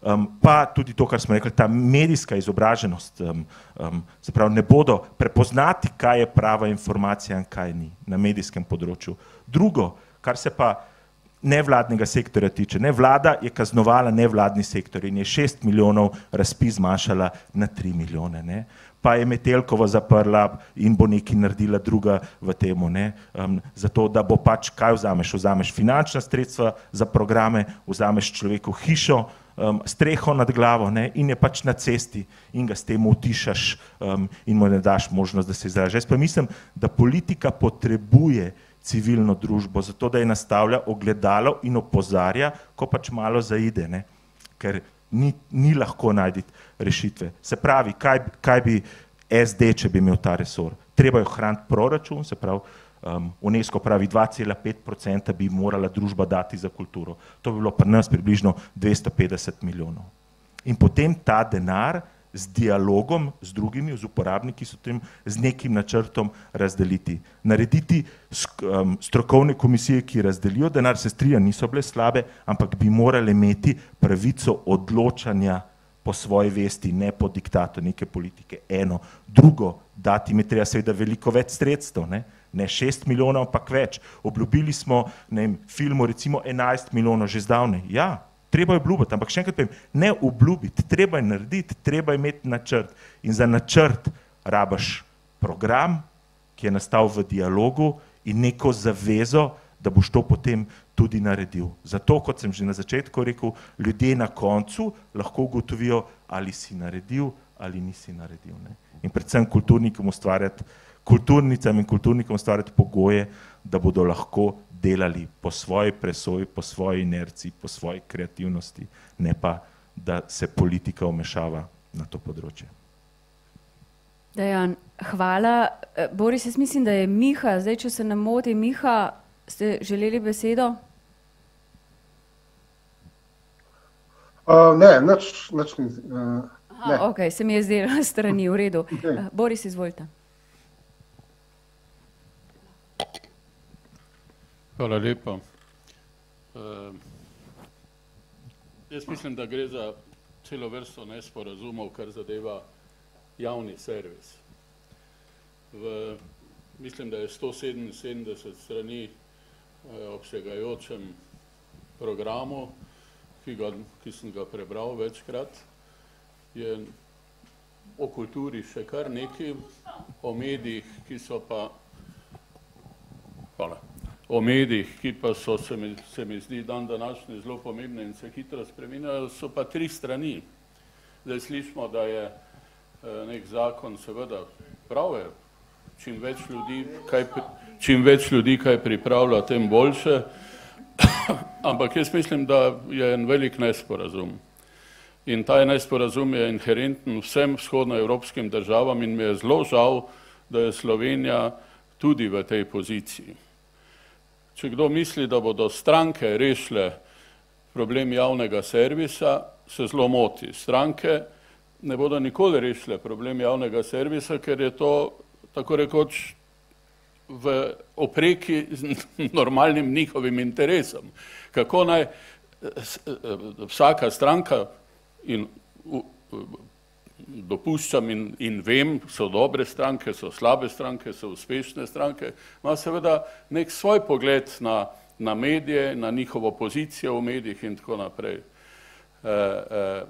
[SPEAKER 8] Um, pa tudi to, kar smo rekli, ta medijska izobraženost, um, um, se pravi, ne bodo prepoznati, kaj je prava informacija in kaj ni na medijskem področju. Drugo, kar se pa nevladnega sektorja tiče. Ne, vlada je kaznovala nevladni sektor in je šest milijonov razpis zmanjšala na tri milijone. Ne. Pa je Metelkova zaprla in bo nekaj naredila druga v tem, um, zato da bo pač kaj vzameš. Vzameš finančna sredstva za programe, vzameš človeku hišo, um, streho nad glavo ne, in je pač na cesti in ga s tem utišaš um, in mu ne daš možnost, da se izraža. Jaz pa mislim, da politika potrebuje civilno družbo, zato da je nastavlja ogledalo in opozarja, ko pač malo zaide, ne? ker ni, ni lahko najti rešitve. Se pravi, kaj, kaj bi SD, če bi imel ta resor? Treba je ohraniti proračun, se pravi, um, UNESCO pravi 2,5% bi morala družba dati za kulturo. To bi bilo pri nas približno 250 milijonov. In potem ta denar z dialogom z drugimi, z uporabniki, s, tem, z nekim načrtom razdeliti. Narediti um, strokovne komisije, ki razdelijo denar, se strija, niso bile slabe, ampak bi morali imeti pravico odločanja po svoji vesti, ne po diktatu neke politike. Eno. Drugo, dati mi treba seveda veliko več sredstev. Ne? ne šest milijonov, ampak več. Obljubili smo ne vem, filmu recimo enajst milijonov že zdavne. Ja, treba je obljubiti, ampak še enkrat povem, ne obljubiti, treba je narediti, treba je imeti načrt. In za načrt rabaš program, ki je nastal v dialogu in neko zavezo, da boš to potem tudi naredil. Zato, kot sem že na začetku rekel, ljudje na koncu lahko ugotovijo, ali si naredil ali nisi naredil. Ne? In predvsem kulturnikom ustvarjati, kulturnicam in kulturnikom ustvarjati pogoje, da bodo lahko delali po svoji presoji, po svoji inerciji, po svoji kreativnosti, ne pa, da se politika omešava na to področje.
[SPEAKER 1] Dejan, hvala. E, Boris, jaz mislim, da je Miha, zdaj, če se ne moti, Miha, ste želeli besedo?
[SPEAKER 2] Uh, ne, nič, nič ni. Uh,
[SPEAKER 1] Aha, ok, se mi je zdelo strani, v redu. Okay. Uh, Boris, izvolite.
[SPEAKER 5] Hvala lepa. Uh, jaz mislim, da gre za celo vrsto nesporazumov, kar zadeva javni servis. V, mislim, da je 177 strani uh, obsegajočem programu, ki, ga, ki sem ga prebral večkrat, je o kulturi še kar nekaj, o medijih, ki so pa. O medijih, ki pa so, se mi, se mi zdi, dan današnji zelo pomembne in se hitro spreminjajo, so pa tri strani. Zdaj slišimo, da je eh, nek zakon, seveda, prav je, čim več ljudi, kaj, čim več ljudi kaj pripravlja, tem boljše, ampak jaz mislim, da je en velik nesporazum. In ta nesporazum je inherenten vsem vzhodnoevropskim državam in mi je zelo žal, da je Slovenija tudi v tej poziciji. Če kdo misli, da bodo stranke rešile problem javnega servisa, se zelo moti. Stranke ne bodo nikoli rešile problem javnega servisa, ker je to tako rekoč v opreki z normalnim njihovim interesom. Kako naj vsaka stranka in dopuščam in, in vem, so dobre stranke, so slabe stranke, so uspešne stranke, ima seveda nek svoj pogled na, na medije, na njihovo pozicijo v medijih in tako naprej. E, e,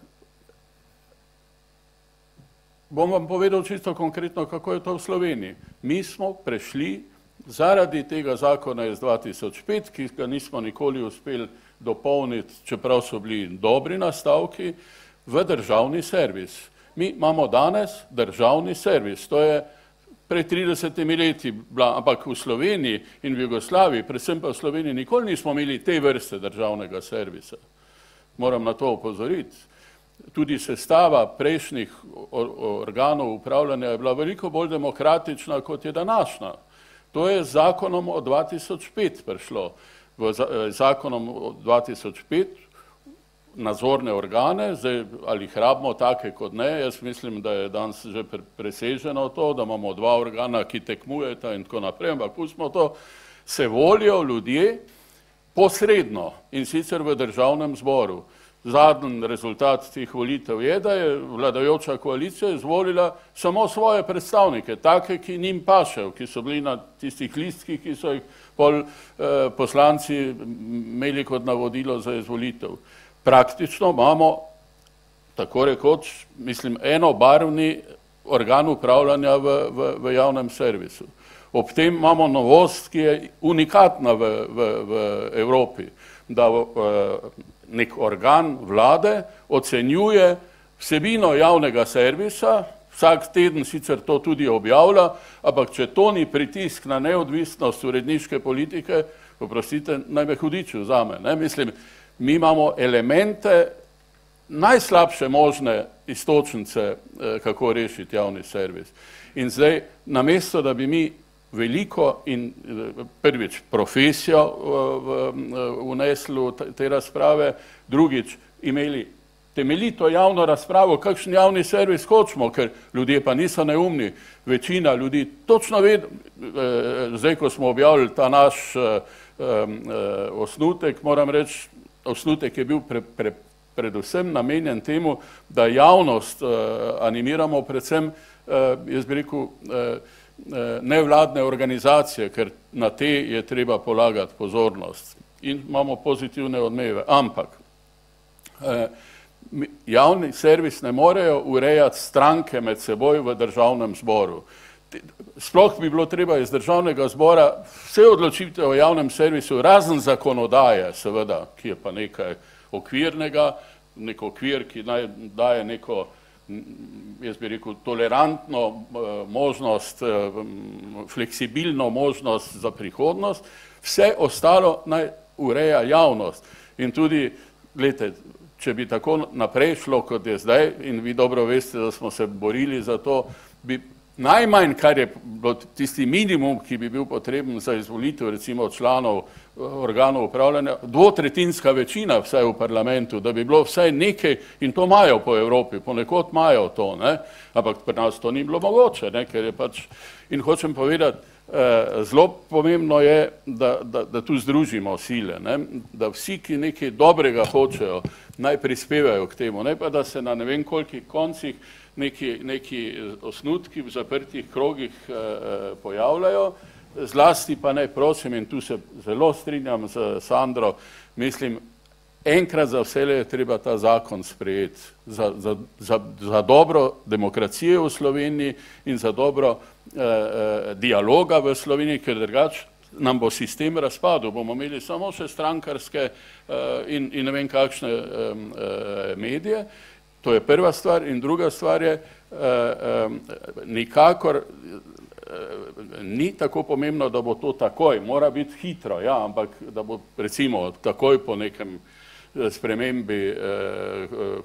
[SPEAKER 5] bom vam povedal čisto konkretno, kako je to v Sloveniji. Mi smo prešli zaradi tega zakona iz 2005, ki ga nismo nikoli uspeli dopolniti, čeprav so bili dobri nastavki, v državni servis. Mi imamo danes državni servis, to je pred 30 leti bila, ampak v Sloveniji in v Jugoslaviji, predvsem pa v Sloveniji, nikoli nismo imeli te vrste državnega servisa. Moram na to upozoriti. Tudi sestava prejšnjih organov upravljanja je bila veliko bolj demokratična, kot je današnja. To je z zakonom od 2005 prišlo. V zakonom od 2005 nadzorne organe, zdaj ali jih rabimo take kot ne, jaz mislim, da je danes že preseženo to, da imamo dva organa, ki tekmujeta in tako naprej, ampak pustimo to, se volijo ljudje posredno in sicer v državnem zboru. Zadnji rezultat teh volitev je, da je vladajoča koalicija izvolila samo svoje predstavnike, take, ki njim pašejo, ki so bili na tistih listkih, ki so jih pol eh, poslanci imeli kot navodilo za izvolitev praktično imamo tako rekoč, mislim, enobarvni organ upravljanja v, v, v javnem servisu. Ob tem imamo novost, ki je unikatna v, v, v Evropi, da v, nek organ vlade ocenjuje vsebino javnega servisa, vsak teden sicer to tudi objavlja, ampak če to ni pritisk na neodvisnost uredniške politike, poprosite, naj me hudiču zame. Ne? Mislim, mi imamo elemente, najslabše možne istočnice, eh, kako rešiti javni servis. In zdaj, namesto da bi mi veliko in eh, prvič profesijo vnesli v te razprave, drugič imeli temeljito javno razpravo, kakšen javni servis hočemo, ker ljudje pa niso neumni, večina ljudi točno ve, eh, zdaj ko smo objavili ta naš osnutek, moram reči, osnutek je bil pre, pre, predvsem namenjen temu, da javnost uh, animiramo, predvsem, uh, jaz bi rekel, uh, nevladne organizacije, ker na te je treba polagati pozornost in imamo pozitivne odmeve. Ampak javni servis ne morejo urejati stranke med seboj v državnem zboru sploh bi bilo treba iz državnega zbora vse odločitve o javnem servisu, razen zakonodaje, seveda, ki je pa nekaj okvirnega, nek okvir, ki naj daje neko, jaz bi rekel, tolerantno eh, možnost, eh, fleksibilno možnost za prihodnost, vse ostalo naj ureja javnost. In tudi, gledajte, če bi tako naprej šlo, kot je zdaj, in vi dobro veste, da smo se borili za to, bi Najmanj, kar je tisti minimum, ki bi bil potreben za izvolitev recimo članov eh, organov upravljanja, dvotretinska večina vsaj v parlamentu, da bi bilo vsaj nekaj in to imajo po Evropi, ponekod imajo to, ne? ampak pri nas to ni bilo mogoče, ne? ker je pač in hočem povedati, Eh, zelo pomembno je, da, da, da tu združimo sile, ne? da vsi, ki nekaj dobrega hočejo, naj prispevajo k temu, ne pa da se na ne vem kolikih koncih neki, neki osnutki v zaprtih krogih eh, eh pojavljajo, zlasti pa naj prosim in tu se zelo strinjam z Sandro, mislim, enkrat za vse je treba ta zakon sprejeti. Za, za, za, za dobro demokracije v Sloveniji in za dobro eh, eh, dialoga v Sloveniji, ker drugače nam bo sistem razpadel, bomo imeli samo še strankarske eh, in, in ne vem kakšne eh, eh, medije. To je prva stvar in druga stvar je, eh, eh, nikakor eh, ni tako pomembno, da bo to takoj, mora biti hitro, ja, ampak da bo recimo takoj po nekem spremembi eh,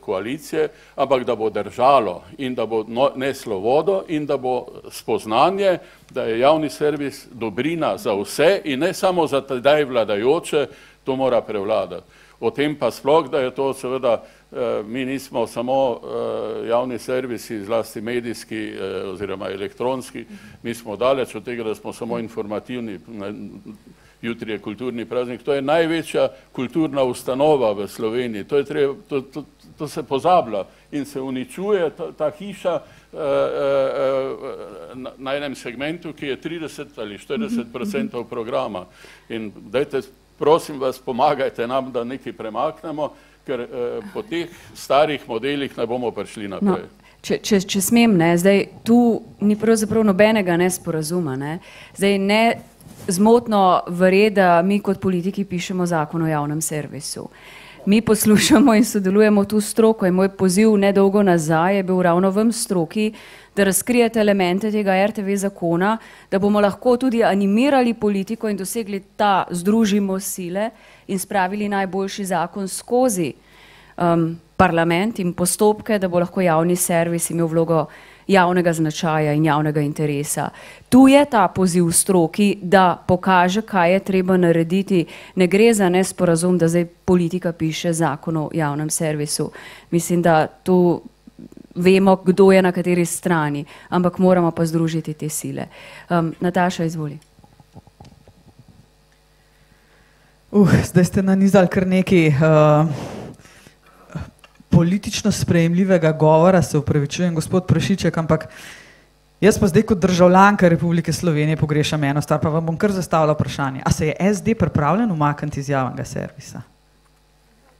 [SPEAKER 5] koalicije, ampak da bo držalo in da bo no, neslo vodo in da bo spoznanje, da je javni servis dobrina za vse in ne samo za tedaj vladajoče, to mora prevladati. O tem pa sploh, da je to seveda, eh, mi nismo samo eh, javni servisi, zlasti medijski oziroma elektronski, mi smo daleč od tega, da smo samo informativni, jutri je kulturni praznik, to je največja kulturna ustanova v Sloveniji, to, je treba, to, to, to se pozablja in se uničuje ta, ta hiša uh, uh, na, na enem segmentu, ki je 30 ali 40 odstotkov programa. In dajte, prosim vas, pomagajte nam, da nekaj premaknemo, ker uh, po teh starih modelih ne bomo prišli naprej. No.
[SPEAKER 1] Če, če, če smem, ne, zdaj tu ni pravzaprav nobenega nesporazuma. Ne. Zdaj ne zmotno verjeti, da mi kot politiki pišemo zakon o javnem servisu. Mi poslušamo in sodelujemo tu s stroko in moj poziv nedolgo nazaj je bil ravno v stroki, da razkrijete elemente tega RTV zakona, da bomo lahko tudi animirali politiko in dosegli ta združimo sile in spravili najboljši zakon skozi um, parlament in postopke, da bo lahko javni servis imel vlogo javnega značaja in javnega interesa. Tu je ta poziv stroki, da pokaže, kaj je treba narediti. Ne gre za nesporazum, da zdaj politika piše zakon o javnem servisu. Mislim, da tu vemo, kdo je na kateri strani, ampak moramo pa združiti te sile. Um, Nataša, izvoli.
[SPEAKER 3] Uh, zdaj ste nanizali kar nekaj. Uh politično sprejemljivega govora, se upravičujem, gospod Prešiček, ampak jaz pa zdaj kot državljanka Republike Slovenije pogrešam eno stvar, pa vam bom kar zastavila vprašanje. A se je SD pripravljen umakniti iz javnega servisa?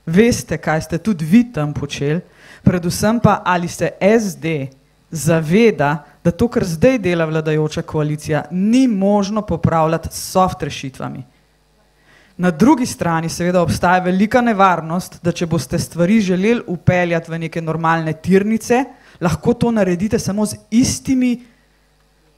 [SPEAKER 3] Veste, kaj ste tudi vi tam počeli, predvsem pa ali se SD zaveda, da to, kar zdaj dela vladajoča koalicija, ni možno popravljati s soft rešitvami. Na drugi strani seveda obstaja velika nevarnost, da če boste stvari želeli upeljati v neke normalne tirnice, lahko to naredite samo z istimi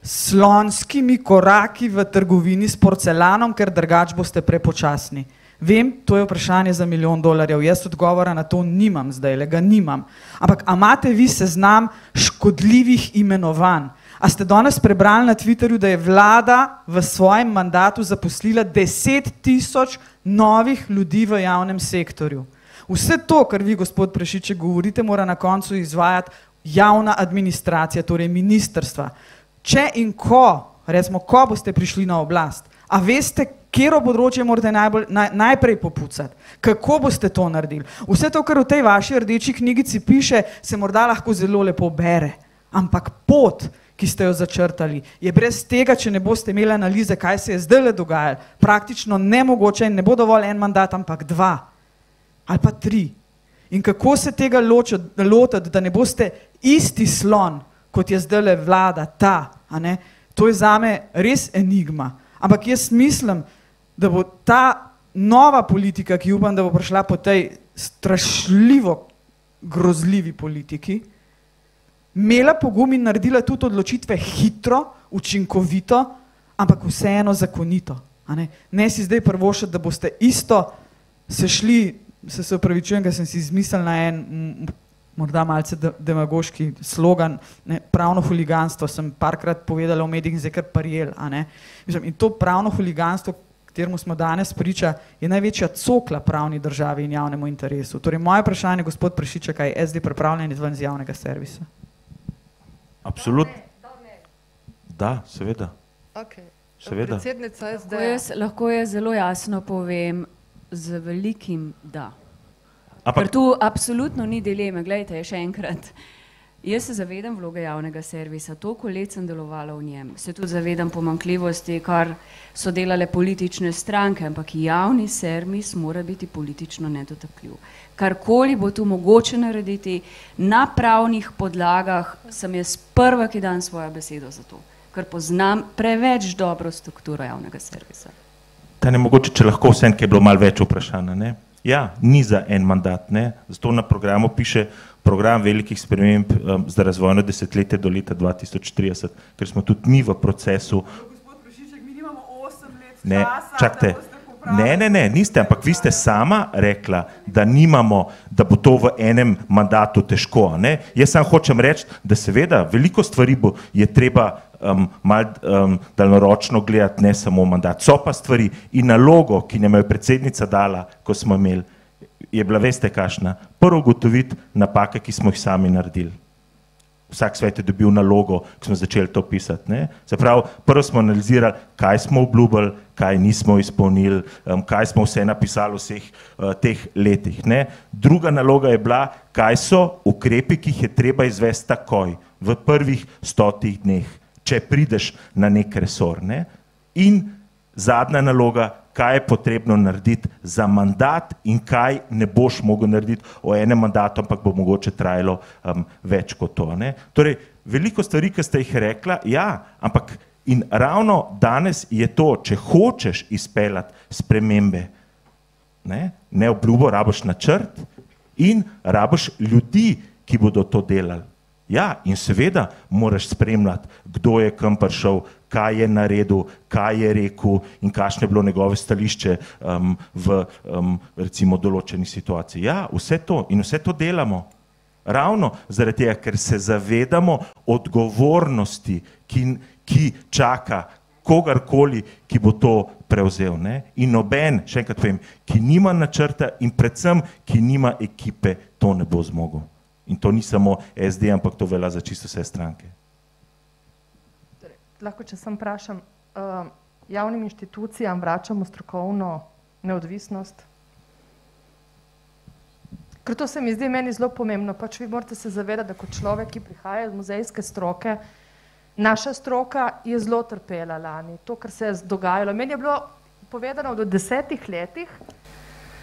[SPEAKER 3] slonskimi koraki v trgovini s porcelanom, ker drugač boste prepočasni. Vem, to je vprašanje za milijon dolarjev, jaz odgovora na to nimam zdaj, le ga nimam. Ampak imate vi seznam škodljivih imenovanj? A ste danes prebrali na Twitterju, da je vlada v svojem mandatu zaposlila 10 tisoč novih ljudi v javnem sektorju? Vse to, kar vi, gospod Prešiče, govorite, mora na koncu izvajati javna administracija, torej ministrstva. Če in ko, recimo, ko boste prišli na oblast, a veste, kjero področje morate najbolj, naj, najprej popucati, kako boste to naredili? Vse to, kar v tej vaši rdeči knjigici piše, se morda lahko zelo lepo bere, ampak pot, ki ste jo začrtali, je brez tega, če ne boste imeli analize, kaj se je zdaj le dogajalo, praktično nemogoče in ne bo dovolj en mandat, ampak dva ali pa tri. In kako se tega lotiti, da ne boste isti slon, kot je zdaj le vlada, ta, to je za me res enigma. Ampak jaz mislim, da bo ta nova politika, ki upam, da bo prišla po tej strašljivo grozljivi politiki, imela pogum in naredila tudi odločitve hitro, učinkovito, ampak vseeno zakonito. Ne? ne si zdaj prvošati, da boste isto se šli, se, se upravičujem, ker sem si izmislil na en morda malce demagoški slogan, ne, pravno huliganstvo, sem parkrat povedala v medijih in zdaj kar parjel. In to pravno huliganstvo, kateremu smo danes priča, je največja cokla pravni državi in javnemu interesu. Torej, moje vprašanje, gospod Prešiček, je SD pripravljen izven iz javnega servisa?
[SPEAKER 8] Absolutno. Da, seveda.
[SPEAKER 6] Okay.
[SPEAKER 8] Seveda.
[SPEAKER 6] Predsednica
[SPEAKER 1] Lahko
[SPEAKER 6] SD.
[SPEAKER 1] jaz, lahko jaz zelo jasno povem, z velikim da. Ker
[SPEAKER 8] Ampak
[SPEAKER 1] tu absolutno ni dileme. Glejte, še enkrat. Jaz se zavedam vloge javnega servisa, toliko let sem delovala v njem. Se tudi zavedam pomankljivosti, kar so delale politične stranke, ampak javni servis mora biti politično nedotakljiv. Karkoli bo tu mogoče narediti na pravnih podlagah, sem jaz prva, ki dam svojo besedo za to, ker poznam preveč dobro strukturo javnega servisa.
[SPEAKER 8] ta ne mogoče, če lahko vsem, ki je bilo malo več vprašanj. ne. Ja, ni za en mandat, ne. zato na programu piše program velikih sprememb um, za razvojno desetletje do leta 2030, ker smo tudi mi v procesu
[SPEAKER 3] Gospod Prešiček, mi nimamo 8 let
[SPEAKER 8] Ne,
[SPEAKER 3] časa, popravili.
[SPEAKER 8] Ne, ne, ne, niste, ampak vi ste sama rekla, da nimamo, da bo to v enem mandatu težko. Ne? Jaz sam hočem reči, da seveda veliko stvari bo, je treba um, mal um, daljnoročno gledati, ne samo mandat. So pa stvari in nalogo, ki nam jo je predsednica dala, ko smo imeli, je bila, veste, kašna. Prvo ugotoviti napake, ki smo jih sami naredili. Vsak svet je dobil nalogo, ko smo začeli to pisati. Ne? Se pravi, prvo smo analizirali, kaj smo obljubili, kaj nismo izpolnili, um, kaj smo vse napisali v vseh uh, teh letih. Ne? Druga naloga je bila, kaj so ukrepi, ki jih je treba izvesti takoj, v prvih stotih dneh, če prideš na nek resor. Ne? In zadnja naloga, kaj je potrebno narediti za mandat in kaj ne boš mogel narediti o enem mandatu, ampak bo mogoče trajalo um, več kot to. Ne? Torej, veliko stvari, ki ste jih rekla, ja, ampak in ravno danes je to, če hočeš izpeljati spremembe, ne, ne obljubo, raboš načrt in raboš ljudi, ki bodo to delali. Ja, in seveda moraš spremljati, kdo je kam prišel, kaj je naredil, kaj je rekel in kakšno je bilo njegove stališče um, v um, recimo določeni situaciji. Ja, vse to in vse to delamo. Ravno zaradi tega, ker se zavedamo odgovornosti, ki, ki čaka kogarkoli, ki bo to prevzel. Ne? In noben, še enkrat povem, ki nima načrta in predvsem, ki nima ekipe, to ne bo zmogel. In to ni samo SD, ampak to velja za čisto vse stranke.
[SPEAKER 4] Lahko, če sem vprašam, uh, javnim inštitucijam vračamo strokovno neodvisnost? Ker to se mi zdi meni zelo pomembno. Pač vi morate se zavedati, da kot človek, ki prihaja iz muzejske stroke, naša stroka je zelo trpela lani. To, kar se je dogajalo. Meni je bilo povedano v desetih letih,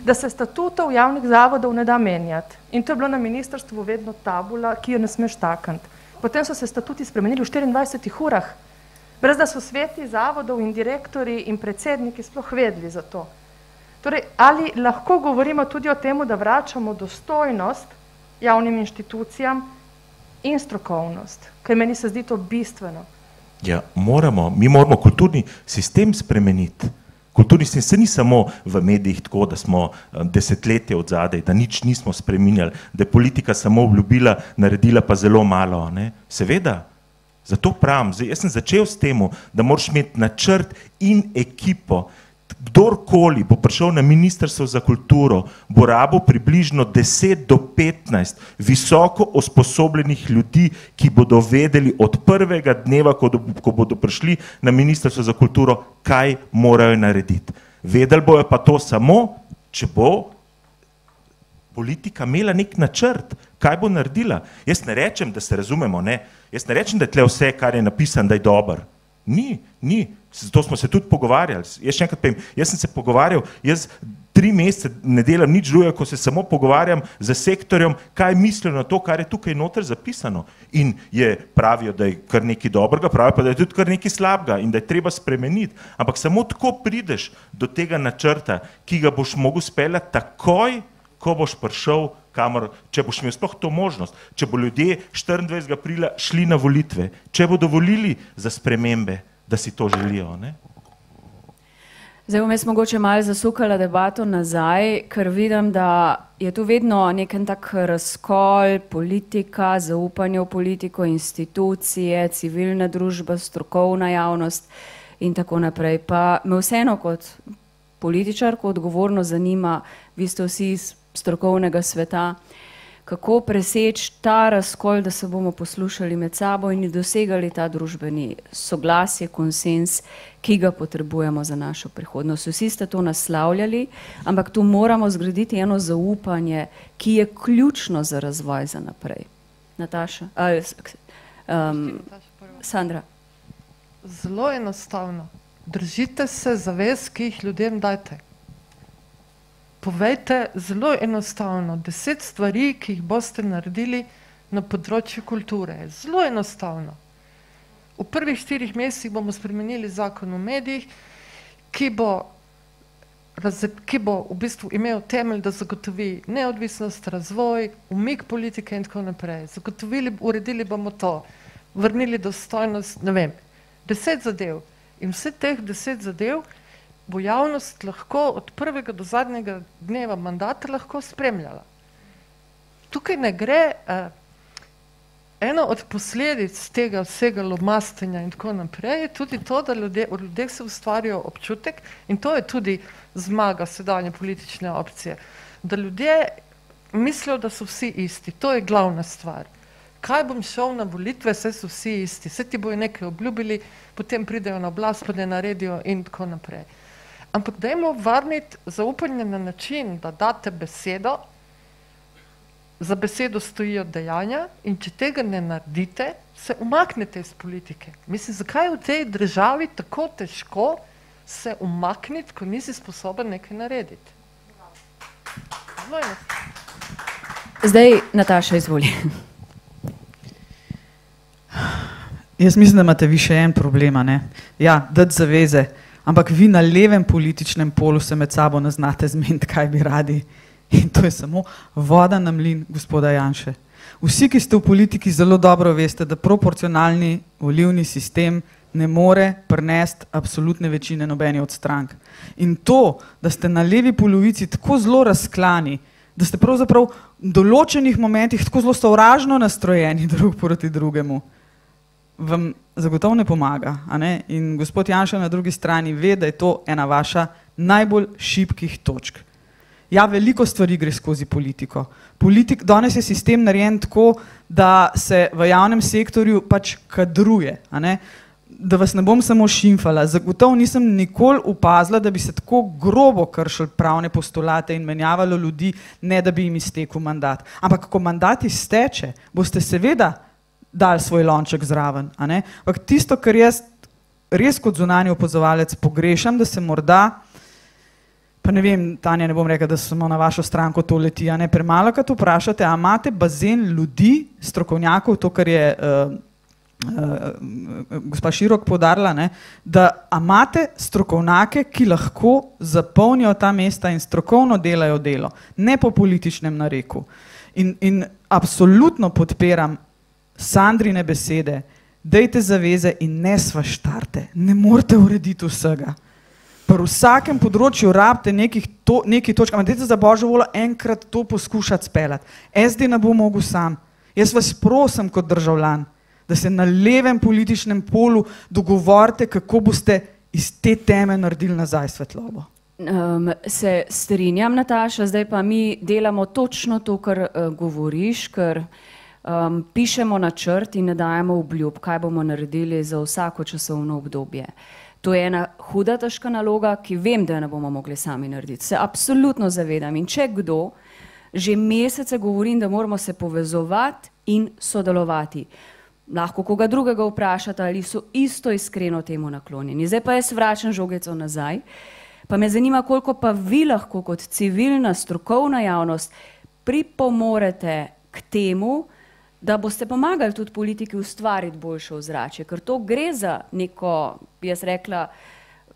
[SPEAKER 4] da se statutov javnih zavodov ne da menjati. In to je bilo na ministrstvu vedno tabula, ki jo ne smeš takniti. Potem so se statuti spremenili v 24 urah, brez da so sveti zavodov in direktori in predsedniki sploh vedeli za to. Torej, ali lahko govorimo tudi o tem, da vračamo dostojnost javnim inštitucijam in strokovnost, ker meni se zdi to bistveno.
[SPEAKER 8] Ja, moramo, mi moramo kulturni sistem spremeniti. Kulturni sistem se ni samo v medijih tako, da smo um, desetletje od zadaj, da nič nismo spremenjali, da je politika samo obljubila, naredila pa zelo malo. Ne? Seveda, zato pravim, jaz sem začel s tem, da moraš imeti načrt in ekipo. Kdorkoli bo prišel na Ministrstvo za kulturo, bo rabo približno 10 do 15 visoko usposobljenih ljudi, ki bodo vedeli od prvega dneva, ko, do, ko bodo prišli na Ministrstvo za kulturo, kaj morajo narediti. Vedeli bojo pa to samo, če bo politika imela nek načrt, kaj bo naredila. Jaz ne rečem, da se razumemo, ne. jaz ne rečem, da je tle vse, kar je napisano, da je dober. Ni, ni. Zato smo se tudi pogovarjali. Jaz še enkrat povem, jaz sem se pogovarjal, jaz tri mesece ne delam nič drugega, ko se samo pogovarjam z sektorjem, kaj mislijo na to, kar je tukaj noter zapisano. In je pravijo, da je kar nekaj dobrega, pravijo pa, da je tudi kar nekaj slabega in da je treba spremeniti. Ampak samo tako prideš do tega načrta, ki ga boš mogel speljati takoj, ko boš prišel kamor, če boš imel sploh to možnost, če bo ljudje 24. aprila šli na volitve, če bodo volili za spremembe, da si to želijo. Ne?
[SPEAKER 1] Zdaj bom jaz mogoče malo zasukala debato nazaj, ker vidim, da je tu vedno nek tak razkol, politika, zaupanje v politiko, institucije, civilna družba, strokovna javnost in tako naprej. Pa me vseeno kot političarko odgovorno zanima, vi ste vsi iz strokovnega sveta, kako preseči ta razkol, da se bomo poslušali med sabo in dosegali ta družbeni soglasje, konsens, ki ga potrebujemo za našo prihodnost. Vsi ste to naslavljali, ampak tu moramo zgraditi eno zaupanje, ki je ključno za razvoj za naprej. Nataša, um, Sandra.
[SPEAKER 6] Zelo enostavno. Držite se zavez, ki jih ljudem dajete. Povejte zelo enostavno, deset stvari, ki jih boste naredili na področju kulture. Zelo enostavno. V prvih štirih mesecih bomo spremenili zakon o medijih, ki bo, ki bo v bistvu imel temelj, da zagotovi neodvisnost, razvoj, umik politike in tako naprej. Zagotovili, uredili bomo to, vrnili dostojnost, ne vem, deset zadev. In vse teh deset zadev bo javnost lahko od prvega do zadnjega dneva mandata lahko spremljala. Tukaj ne gre, eh, eno od posledic tega vsega lomastenja in tako naprej je tudi to, da ljudje, v ljudeh se ustvarjajo občutek in to je tudi zmaga sedanje politične opcije, da ljudje mislijo, da so vsi isti, to je glavna stvar. Kaj bom šel na volitve, vse so vsi isti, vse ti bojo nekaj obljubili, potem pridejo na oblast, pa ne naredijo in tako naprej. Ampak dajmo vrniti zaupanje na način, da date besedo, za besedo stojijo dejanja in če tega ne naredite, se umaknete iz politike. Mislim, zakaj je v tej državi tako težko se umakniti, ko nisi sposoben nekaj narediti?
[SPEAKER 1] Zdaj, Nataša, izvoli.
[SPEAKER 3] Jaz mislim, da imate vi še en problem, ne? Ja, dati zaveze ampak vi na levem političnem polu se med sabo ne znate zmeniti, kaj bi radi. In to je samo voda na mlin gospoda Janše. Vsi, ki ste v politiki, zelo dobro veste, da proporcionalni volivni sistem ne more prenesti absolutne večine nobeni od strank. In to, da ste na levi polovici tako zelo razklani, da ste pravzaprav v določenih momentih tako zelo sovražno nastrojeni drug proti drugemu, vam zagotovo ne pomaga. Ne? In gospod Janša na drugi strani ve, da je to ena vaša najbolj šibkih točk. Ja, veliko stvari gre skozi politiko. Politik, danes je sistem narejen tako, da se v javnem sektorju pač kadruje. Da vas ne bom samo šimfala, zagotovo nisem nikoli upazila, da bi se tako grobo kršili pravne postulate in menjavalo ljudi, ne da bi jim iztekel mandat. Ampak, ko mandat izteče, boste seveda dali svoj lonček zraven. Ampak tisto, kar jaz res kot zunanji opozovalec pogrešam, da se morda, pa ne vem, Tanja, ne bom rekel, da samo na vašo stranko to leti, a ne premalo, kad vprašate, a imate bazen ljudi, strokovnjakov, to, kar je uh, uh, gospa Širok podarila, ne, da imate strokovnjake, ki lahko zapolnijo ta mesta in strokovno delajo delo, ne po političnem nareku. In, in absolutno podpiram Sandrine besede, dejte zaveze in ne svaštarte, ne morete urediti vsega. Pri vsakem področju rabite nekih to, nekaj točk, ampak dejte za božjo voljo enkrat to poskušati speljati. SD ne bo mogel sam. Jaz vas prosim kot državljan, da se na levem političnem polu dogovorite, kako boste iz te teme naredili nazaj svetlobo.
[SPEAKER 1] Um, se strinjam, Nataša, zdaj pa mi delamo točno to, kar uh, govoriš, ker um, pišemo načrt in ne dajemo obljub, kaj bomo naredili za vsako časovno obdobje. To je ena huda, težka naloga, ki vem, da ne bomo mogli sami narediti. Se absolutno zavedam in če kdo, že mesece govorim, da moramo se povezovati in sodelovati. Lahko koga drugega vprašate, ali so isto iskreno temu naklonjeni. Zdaj pa jaz vračam žogico nazaj, pa me zanima, koliko pa vi lahko kot civilna, strokovna javnost pripomorete k temu, da boste pomagali tudi politiki ustvariti boljše ozračje, ker to gre za neko, jaz rekla,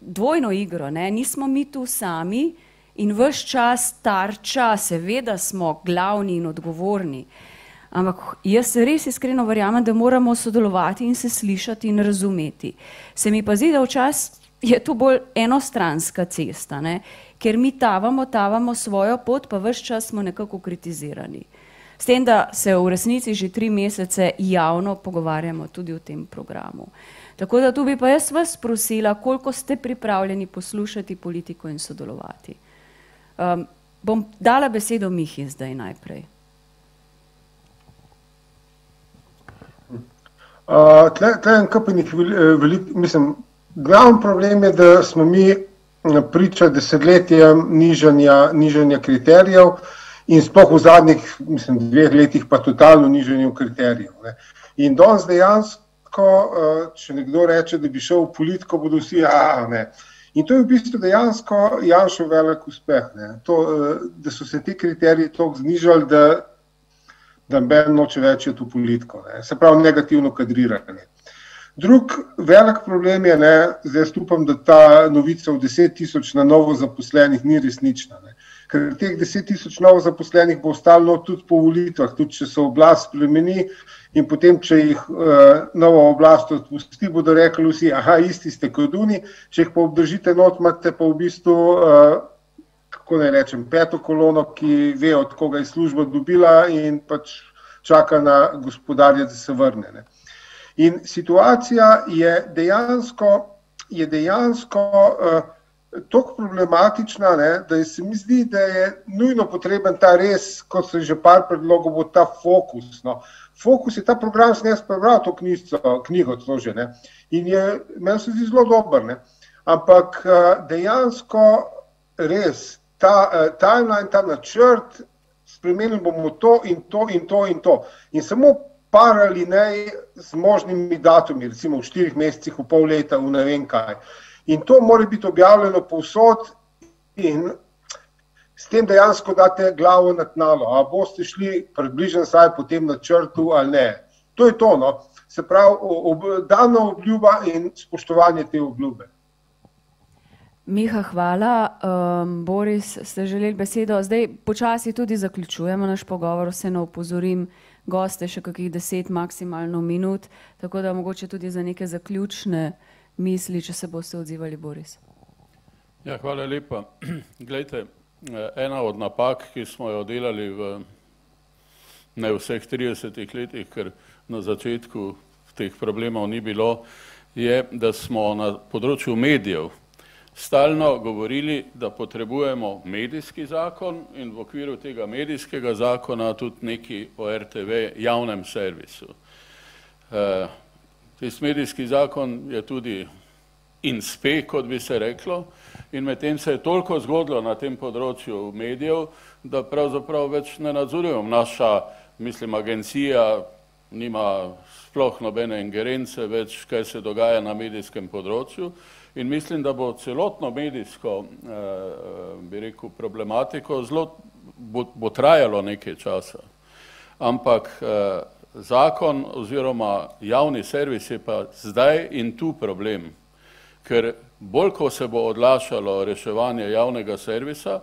[SPEAKER 1] dvojno igro, ne? nismo mi tu sami in vse čas tarča, seveda smo glavni in odgovorni. Ampak jaz res iskreno verjamem, da moramo sodelovati in se slišati in razumeti. Se mi pa zdi, da včasih je to bolj enostranska cesta, ne? ker mi tavamo, tavamo svojo pot, pa vse čas smo nekako kritizirani. S tem, da se v resnici že tri mesece javno pogovarjamo tudi o tem programu. Tako da tu bi pa jaz vas prosila, koliko ste pripravljeni poslušati politiko in sodelovati. Um, bom dala besedo Mihi zdaj najprej.
[SPEAKER 2] Uh, tle, tle en kupenik, velik, eh, mislim, glavni problem je, da smo mi priča desetletjem nižanja, nižanja kriterijev, uh, in sploh v zadnjih, mislim, dveh letih pa totalno nižanju kriterijev. Ne. In danes dejansko, če nekdo reče, da bi šel v politiko, bodo vsi, a ne. In to je v bistvu dejansko Janšo velik uspeh, to, da so se ti kriteriji toliko znižali, da, da Ben noče več v politiko, ne. se pravi negativno kadriranje. Drug velik problem je, ne, zdaj upam, da ta novica o deset tisoč na novo zaposlenih ni resnična. Ne. Ker teh deset tisoč novo zaposlenih bo ostalo tudi po volitvah, tudi če se oblast spremeni in potem, če jih uh, nova oblast odpusti, bodo rekli vsi, aha, isti ste kot oni, če jih pa obdržite not, imate pa v bistvu, uh, kako naj rečem, peto kolono, ki ve, od koga je služba dobila in pač čaka na gospodarja, da se vrne. Ne. In situacija je dejansko, je dejansko uh, tako problematična, ne, da se mi zdi, da je nujno potreben ta res, kot se že par predlogov, bo ta fokus. No. Fokus je ta program, sem jaz prebral to knjigo, knjigo složene in je meni se zdi zelo dober. Ne. Ampak uh, dejansko res ta uh, timeline, ta načrt, spremenili bomo to in to in to in to. In samo par ali ne z možnimi datumi, recimo v štirih mesecih, v pol leta, v ne vem kaj. In to mora biti objavljeno povsod in s tem dejansko date glavo na tnalo. A boste šli približno saj po tem načrtu ali ne. To je to, no. Se pravi, ob, dana obljuba in spoštovanje te obljube.
[SPEAKER 1] Miha, hvala. Um, Boris, ste želeli besedo. Zdaj počasi tudi zaključujemo naš pogovor, se ne opozorim goste še kakih deset maksimalno minut, tako da mogoče tudi za neke zaključne misli, če se boste odzivali, Boris.
[SPEAKER 5] Ja, hvala lepa. Glejte, ena od napak, ki smo jo delali v ne vseh 30 letih, ker na začetku teh problemov ni bilo, je, da smo na področju medijev stalno govorili, da potrebujemo medijski zakon in v okviru tega medijskega zakona tudi neki o RTV javnem servisu. Tisti medijski zakon je tudi in spe, kot bi se reklo, in medtem se je toliko zgodilo na tem področju medijev, da pravzaprav več ne nadzorujemo. Naša, mislim, agencija nima sploh nobene ingerence več, kaj se dogaja na medijskem področju, In mislim, da bo celotno medijsko, eh, bi rekel, problematiko zelo bo, bo trajalo nekaj časa. Ampak eh, zakon oziroma javni servis je pa zdaj in tu problem, ker bolj, ko se bo odlašalo reševanje javnega servisa,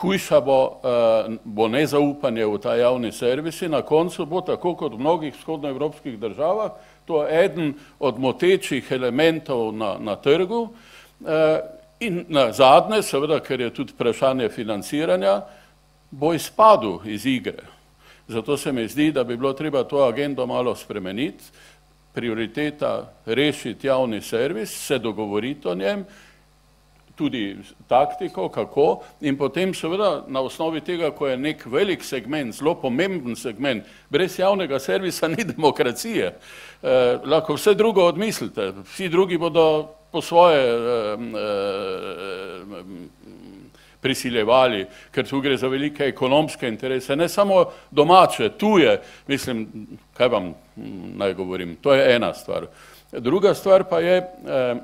[SPEAKER 5] hujša bo, eh, bo nezaupanje v ta javni servis in na koncu bo tako kot v mnogih vzhodnoevropskih državah, to je eden od motečih elementov na, na trgu eh, in na zadnje, seveda, ker je tudi vprašanje financiranja, bo izpadel iz igre. Zato se mi zdi, da bi bilo treba to agendo malo spremeniti, prioriteta rešiti javni servis, se dogovoriti o njem tudi taktiko, kako in potem seveda na osnovi tega, ko je nek velik segment, zelo pomemben segment, brez javnega servisa ni demokracije. Eh, lahko vse drugo odmislite, vsi drugi bodo po svoje eh, eh, prisiljevali, ker tu gre za velike ekonomske interese, ne samo domače, tuje, mislim, kaj vam naj govorim, to je ena stvar. Druga stvar pa je, eh,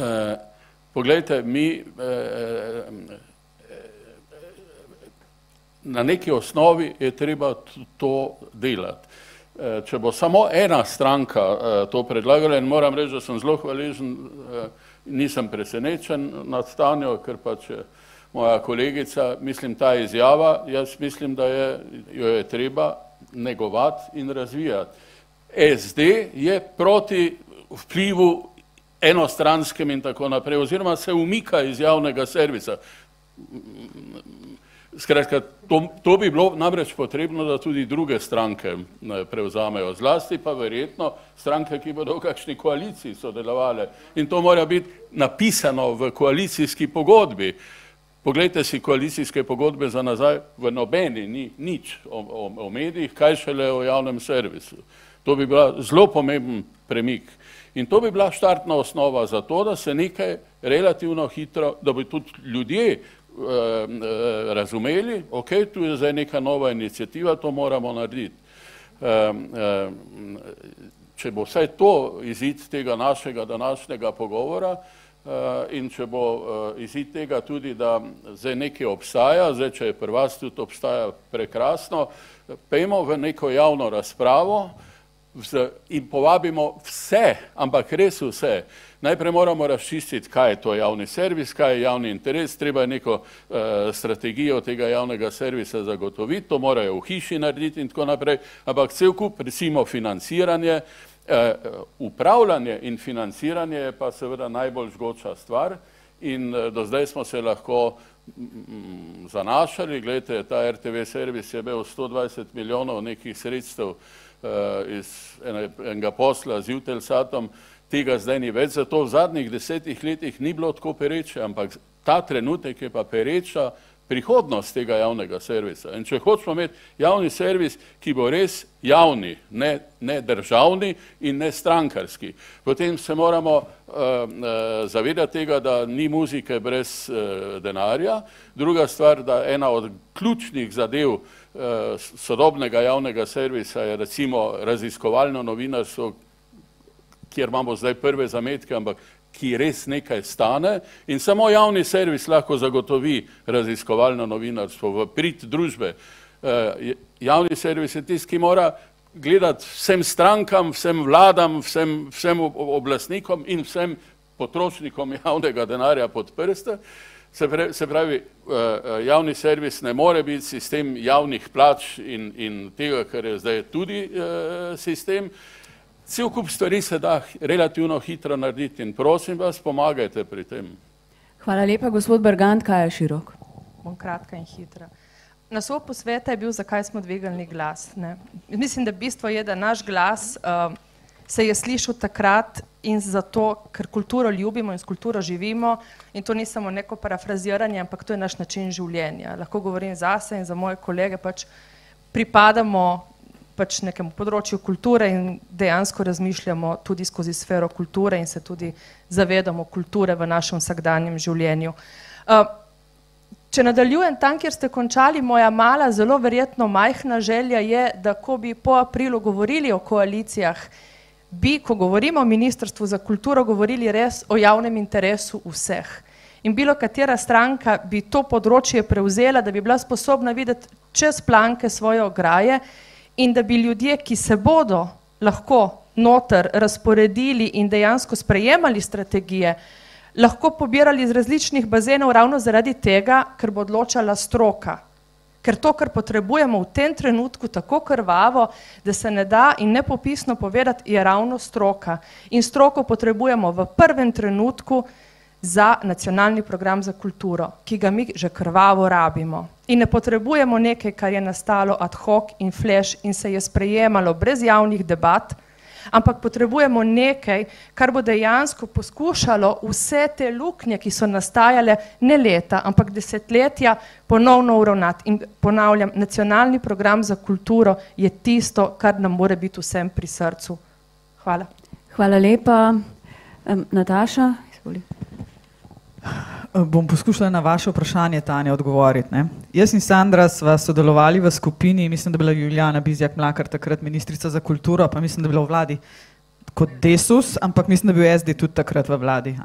[SPEAKER 5] eh, Poglejte, mi eh, eh, na neki osnovi je treba to delati. Eh, če bo samo ena stranka to predlagala in moram reči, da sem zelo hvaležen, nisem presenečen nad stanjo, ker pač moja kolegica, mislim, ta izjava, jaz mislim, da je, jo je treba negovati in razvijati. SD je proti vplivu enostranskem in tako naprej, oziroma se umika iz javnega servisa. Skratka, to, to bi bilo namreč potrebno, da tudi druge stranke prevzamejo, zlasti pa verjetno stranke, ki bodo v kakšni koaliciji sodelovali. In to mora biti napisano v koalicijski pogodbi. Poglejte si koalicijske pogodbe za nazaj, v nobeni ni nič o, o, o medijih, kaj šele o javnem servisu. To bi bila zelo pomemben premik. In to bi bila štartna osnova za to, da se nekaj relativno hitro, da bi tudi ljudje razumeli, ok, tu je zdaj neka nova inicijativa, to moramo narediti. Če bo vsaj to izid tega našega današnjega pogovora uh, in če bo uh, izid tega tudi, da zdaj nekaj obstaja, zdaj če je pri vas tudi obstaja prekrasno, pejmo v neko javno razpravo, in povabimo vse, ampak res vse. Najprej moramo razčistiti, kaj je to javni servis, kaj je javni interes, treba je neko uh, strategijo tega javnega servisa zagotoviti, to morajo v hiši narediti in tako naprej, ampak cel kup, recimo financiranje, uh, upravljanje in financiranje je pa seveda najbolj žgoča stvar. In uh, do zdaj smo se lahko zanašali, gledajte, ta RTV servis je imel 120 milijonov nekih sredstev, uh, iz enega posla z Jutelsatom, tega zdaj ni več, zato v zadnjih desetih letih ni bilo tako pereče, ampak ta trenutek je pa pereča prihodnost tega javnega servisa. In če hočemo imeti javni servis, ki bo res javni, ne, ne državni in ne strankarski, potem se moramo uh, uh, zavedati tega, da ni muzike brez uh, denarja. Druga stvar, da ena od ključnih zadev uh, Eh, sodobnega javnega servisa je recimo raziskovalno novinarstvo, kjer imamo zdaj prve zametke, ampak ki res nekaj stane in samo javni servis lahko zagotovi raziskovalno novinarstvo v prid družbe. Eh, javni servis je tisti, ki mora gledati vsem strankam, vsem vladam, vsem, vsem oblastnikom in vsem potrošnikom javnega denarja pod prste. Se pravi, se pravi, eh, eh, javni servis ne more biti sistem javnih plač in, in tega, kar je zdaj tudi eh, sistem. Cel kup stvari se da relativno hitro narediti in prosim vas, pomagajte pri tem.
[SPEAKER 1] Hvala lepa, gospod Bergant, kaj je širok?
[SPEAKER 4] Bom kratka in hitra. Naslov posveta je bil, zakaj smo dvigali glas. Ne? Mislim, da bistvo je, da naš glas uh, se je slišal takrat in zato, ker kulturo ljubimo in s kulturo živimo in to ni samo neko parafraziranje, ampak to je naš način življenja. Lahko govorim zase in za moje kolege, pač pripadamo pač nekemu področju kulture in dejansko razmišljamo tudi skozi sfero kulture in se tudi zavedamo kulture v našem vsakdanjem življenju. Uh, če nadaljujem tam, kjer ste končali, moja mala, zelo verjetno majhna želja je, da ko bi po aprilu govorili o koalicijah, bi, ko govorimo o Ministrstvu za kulturo, govorili res o javnem interesu vseh. In bilo katera stranka bi to področje prevzela, da bi bila sposobna videti čez planke svoje ograje in da bi ljudje, ki se bodo lahko noter razporedili in dejansko sprejemali strategije, lahko pobirali iz različnih bazenov ravno zaradi tega, ker bo odločala stroka, Ker to, kar potrebujemo v tem trenutku, tako krvavo, da se ne da in nepopisno povedati, je ravno stroka. In stroko potrebujemo v prvem trenutku za nacionalni program za kulturo, ki ga mi že krvavo rabimo. In ne potrebujemo nekaj, kar je nastalo ad hoc in flash in se je sprejemalo brez javnih debat, ampak potrebujemo nekaj, kar bo dejansko poskušalo vse te luknje, ki so nastajale ne leta, ampak desetletja, ponovno uravnati. In ponavljam, nacionalni program za kulturo je tisto, kar nam mora biti vsem pri srcu. Hvala.
[SPEAKER 1] Hvala lepa. Um, Nataša, izvoli.
[SPEAKER 3] Eh, bom poskušala na vaše vprašanje, Tanja, odgovoriti. Ne? Jaz in Sandra sva sodelovali v skupini, mislim, da je bila Julijana Bizjak Mlakar takrat ministrica za kulturo, pa mislim, da je bila v vladi kot Desus, ampak mislim, da je bil SD tudi takrat v vladi.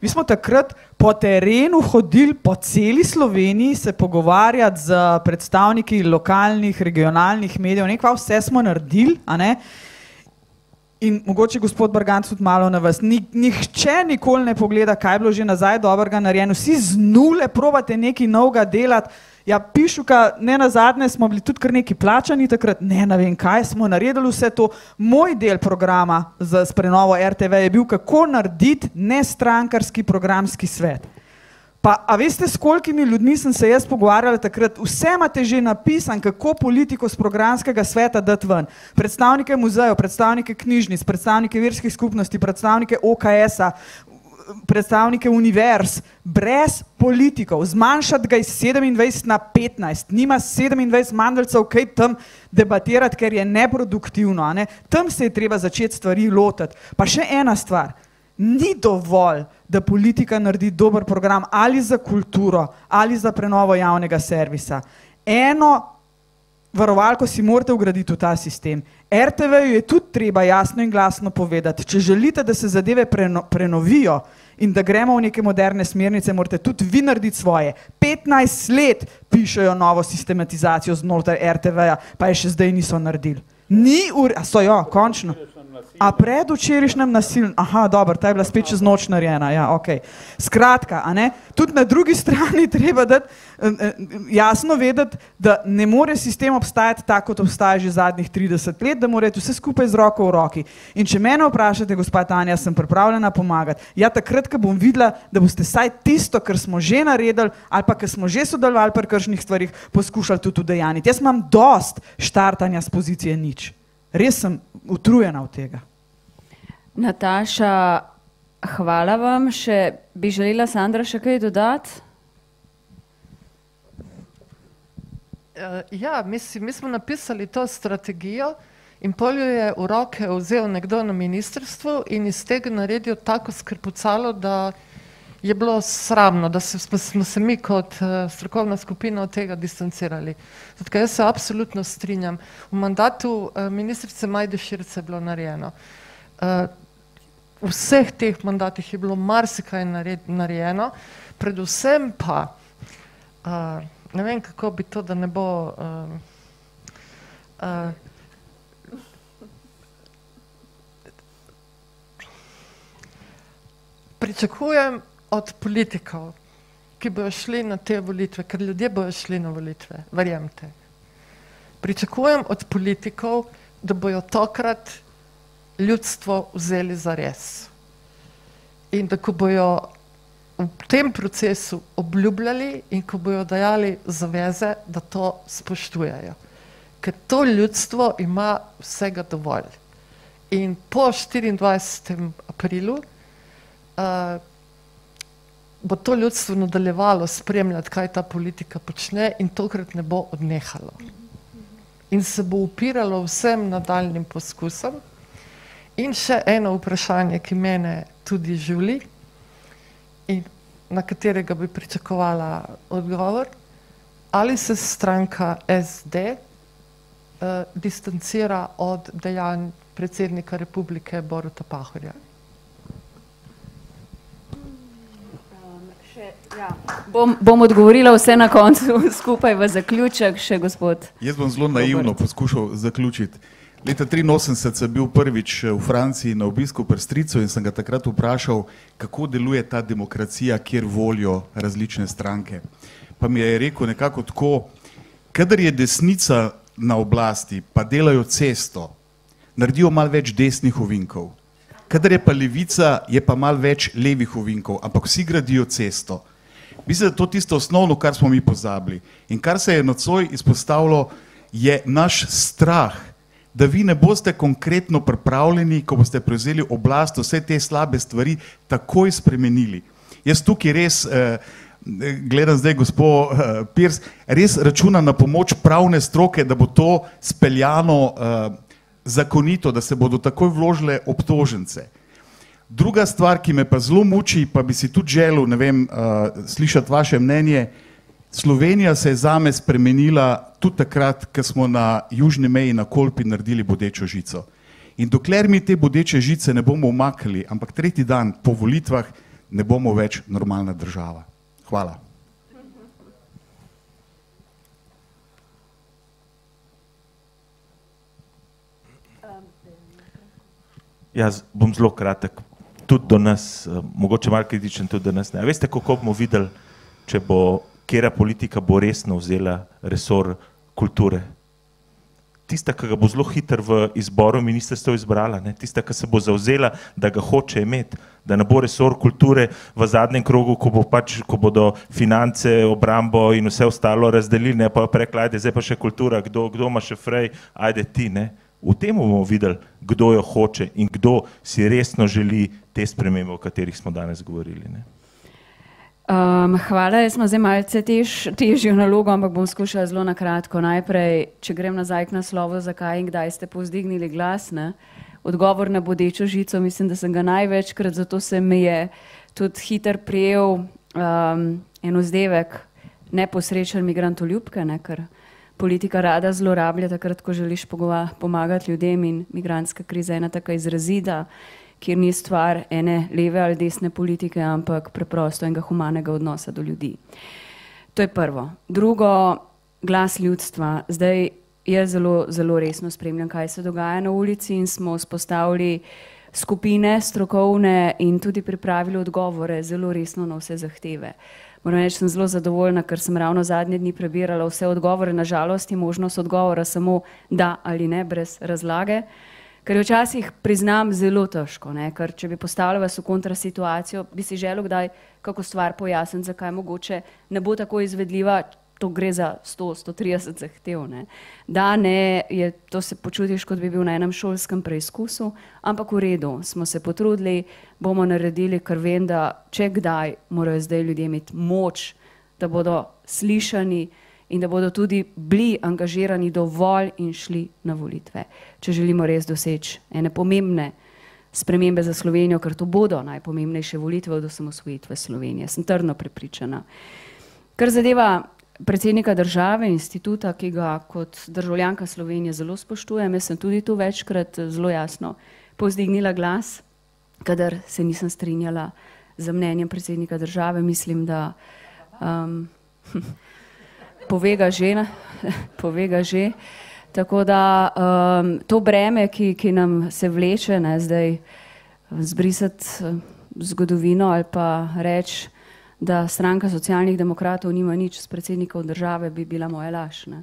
[SPEAKER 3] Mi smo takrat po terenu hodili po celi Sloveniji se pogovarjati z predstavniki lokalnih, regionalnih medijev, nekaj vse smo naredili. In mogoče gospod Barganc tudi malo na vas. Ni, nihče nikoli ne pogleda, kaj je bilo že nazaj dobrega narejeno. Vsi z nule probate nekaj novega delati. Ja, pišuka, ne na zadnje smo bili tudi kar neki plačani takrat, ne, ne vem kaj, smo naredili vse to. Moj del programa za prenovo RTV je bil, kako narediti nestrankarski programski svet. Pa, a veste, s kolikimi ljudmi sem se jaz pogovarjala takrat? Vse imate že napisan, kako politiko z programskega sveta dati ven. Predstavnike muzejev, predstavnike knjižnic, predstavnike verskih skupnosti, predstavnike OKS-a, predstavnike univerz, brez politikov, zmanjšati ga iz 27 na 15, nima 27 mandalcev, kaj tam debatirati, ker je neproduktivno. Ne? Tam se je treba začeti stvari lotiti. Pa še ena stvar. Ni dovolj, da politika naredi dober program ali za kulturo ali za prenovo javnega servisa. Eno varovalko si morate ugraditi v ta sistem. RTV-ju je tudi treba jasno in glasno povedati, če želite, da se zadeve preno, prenovijo in da gremo v neke moderne smernice, morate tudi vi narediti svoje. 15 let pišejo novo sistematizacijo znotraj RTV-ja, pa je še zdaj niso naredili. Ni ur, a so jo, končno. A pred včerajšnjem nasiljem, aha, dobro, ta je bila spet čez noč narejena. Ja, okay. Skratka, tudi na drugi strani treba dati, jasno vedeti, da ne more sistem obstajati tako, kot obstaja že zadnjih 30 let, da mora vse skupaj z roko v roki. In če mene vprašate, gospod Tanja, sem pripravljena pomagati. Ja, takrat, ko bom videla, da boste saj tisto, kar smo že naredili, ali pa kar smo že sodelovali pri kakšnih stvarih, poskušali tudi udejaniti. Jaz imam dost štartanja z pozicije nič res sem utrujena od tega.
[SPEAKER 1] Nataša, hvala vam. Še bi želela Sandra še kaj dodati?
[SPEAKER 6] Uh, ja, mislim, mi smo napisali to strategijo in polju je v roke vzel nekdo na ministrstvu in iz tega naredil tako skrpucalo, da je bilo sramno, da se, smo, smo se mi kot uh, strokovna skupina od tega distancirali. Zato, jaz se absolutno strinjam. V mandatu uh, ministrice Majde Širce je bilo narejeno. Uh, v vseh teh mandatih je bilo marsikaj narejeno, predvsem pa, uh, ne vem kako bi to, da ne bo. Uh, uh, pričakujem, od politikov, ki bodo šli na te volitve, ker ljudje bodo šli na volitve, verjemite. Pričakujem od politikov, da bojo tokrat ljudstvo vzeli za res. In da ko bojo v tem procesu obljubljali in ko bojo dajali zaveze, da to spoštujejo. Ker to ljudstvo ima vsega dovolj. In po 24. aprilu uh, bo to ljudstvo nadaljevalo spremljati, kaj ta politika počne in tokrat ne bo odnehalo. In se bo upiralo vsem nadaljnim poskusom. In še eno vprašanje, ki mene tudi žuli in na katerega bi pričakovala odgovor, ali se stranka SD eh, distancira od dejanj predsednika republike Boruta Pahorja.
[SPEAKER 1] Ja. Bom, bom odgovorila vse na koncu, skupaj v zaključek, še gospod.
[SPEAKER 7] Jaz bom zelo naivno Robert. poskušal zaključiti. Leta 1983 sem bil prvič v Franciji na obisku pri Stricu in sem ga takrat vprašal, kako deluje ta demokracija, kjer volijo različne stranke. Pa mi je rekel nekako tako, kadar je desnica na oblasti, pa delajo cesto, naredijo malo več desnih ovinkov. Kadar je pa levica, je pa malo več levih ovinkov, ampak vsi gradijo cesto. Mislim, da je to tisto osnovno, kar smo mi pozabili. In kar se je nocoj izpostavilo, je naš strah, da vi ne boste konkretno pripravljeni, ko boste prevzeli oblast, vse te slabe stvari takoj spremenili. Jaz tukaj res, eh, gledam zdaj gospod eh, Pirs, res računam na pomoč pravne stroke, da bo to speljano eh, zakonito, da se bodo takoj vložile obtožence. Druga stvar, ki me pa zelo muči, pa bi si tudi želel, vem, uh, slišati vaše mnenje. Slovenija se je zame spremenila tudi takrat, ko smo na južni meji na Kolpi naredili bodečo žico. In dokler mi te bodeče žice ne bomo umaknili, ampak tretji dan po volitvah ne bomo več normalna država. Hvala.
[SPEAKER 8] Jaz bom zelo kratek tudi do nas, uh, mogoče malo kritičen tudi do nas. Ne. Veste, kako bomo videli, če bo kera politika bo resno vzela resor kulture. Tista, ki ga bo zelo hiter v izboru ministrstva izbrala, ne. tista, ki se bo zauzela, da ga hoče imeti, da ne bo resor kulture v zadnjem krogu, ko, bo pač, ko bodo finance, obrambo in vse ostalo razdelili, ne pa rekla, ajde, zdaj pa še kultura, kdo, kdo ima še frej, ajde ti. Ne. V tem bomo videli, kdo jo hoče in kdo si resno želi te spremembe, o katerih smo danes govorili. Ne?
[SPEAKER 1] Um, hvala, jaz sem zdaj malce tež, težjo nalogo, ampak bom skušala zelo na kratko. Najprej, če grem nazaj k naslovu, zakaj in kdaj ste povzdignili glas. Ne? Odgovor na bodečo žico, mislim, da sem ga največkrat, zato se mi je tudi hiter prijel um, en vzdevek neposrečen migrantoljubke, ne? ker politika rada zlorablja takrat, ko želiš pomagati ljudem in migranska kriza je ena taka izrazita kjer ni stvar ene leve ali desne politike, ampak preprosto enega humanega odnosa do ljudi. To je prvo. Drugo, glas ljudstva. Zdaj jaz zelo, zelo resno spremljam, kaj se dogaja na ulici in smo vzpostavili skupine strokovne in tudi pripravili odgovore zelo resno na vse zahteve. Moram reči, sem zelo zadovoljna, ker sem ravno zadnje dni prebirala vse odgovore. Nažalost je možnost odgovora samo da ali ne, brez razlage. Ker je včasih, priznam, zelo težko, ne? ker če bi postavljal vas v kontrasituacijo, bi si želel kdaj kako stvar pojasniti, zakaj mogoče ne bo tako izvedljiva, to gre za 100-130 zahtev. Ne? Da, ne, je, to se počutiš, kot bi bil na enem šolskem preizkusu, ampak v redu, smo se potrudili, bomo naredili, ker vem, da če kdaj morajo zdaj ljudje imeti moč, da bodo slišani, in da bodo tudi bili angažirani dovolj in šli na volitve, če želimo res doseči ene pomembne spremembe za Slovenijo, ker to bodo najpomembnejše volitve od osamosvojitve Slovenije. Sem trdno prepričana. Kar zadeva predsednika države, instituta, ki ga kot državljanka Slovenije zelo spoštujem, jaz sem tudi tu večkrat zelo jasno povzdignila glas, kadar se nisem strinjala z mnenjem predsednika države. Mislim, da um, pove ga že, pove ga že. Tako da um, to breme, ki, ki nam se vleče, ne zdaj zbrisati uh, zgodovino ali pa reči, da stranka socialnih demokratov nima nič s predsednikom države, bi bila moja laž. Ne.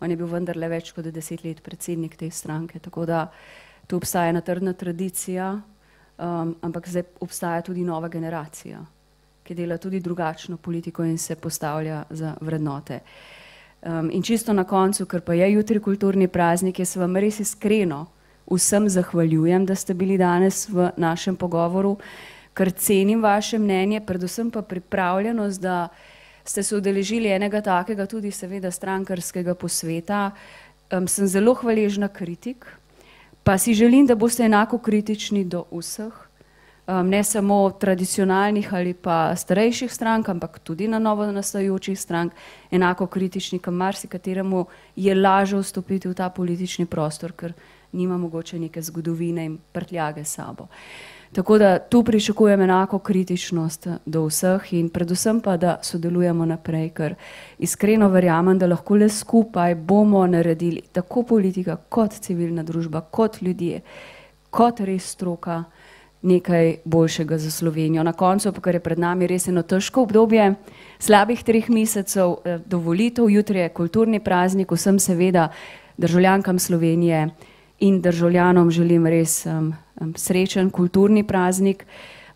[SPEAKER 1] On je bil vendarle več kot deset let predsednik te stranke, tako da tu obstaja ena trdna tradicija, um, ampak zdaj obstaja tudi nova generacija ki dela tudi drugačno politiko in se postavlja za vrednote. Um, in čisto na koncu, ker pa je jutri kulturni praznik, jaz vam res iskreno vsem zahvaljujem, da ste bili danes v našem pogovoru, ker cenim vaše mnenje, predvsem pa pripravljenost, da ste se udeležili enega takega tudi seveda strankarskega posveta. Um, sem zelo hvaležna kritik, pa si želim, da boste enako kritični do vseh um, ne samo tradicionalnih ali pa starejših strank, ampak tudi na novo nastajajočih strank, enako kritični, kam marsikateremu je lažje vstopiti v ta politični prostor, ker nima mogoče neke zgodovine in prtljage sabo. Tako da tu pričakujem enako kritičnost do vseh in predvsem pa, da sodelujemo naprej, ker iskreno verjamem, da lahko le skupaj bomo naredili tako politika kot civilna družba, kot ljudje, kot res stroka nekaj boljšega za Slovenijo. Na koncu, kar je pred nami res eno težko obdobje, slabih treh mesecev eh, do volitev, jutri je kulturni praznik, vsem seveda državljankam Slovenije in državljanom želim res um, srečen kulturni praznik,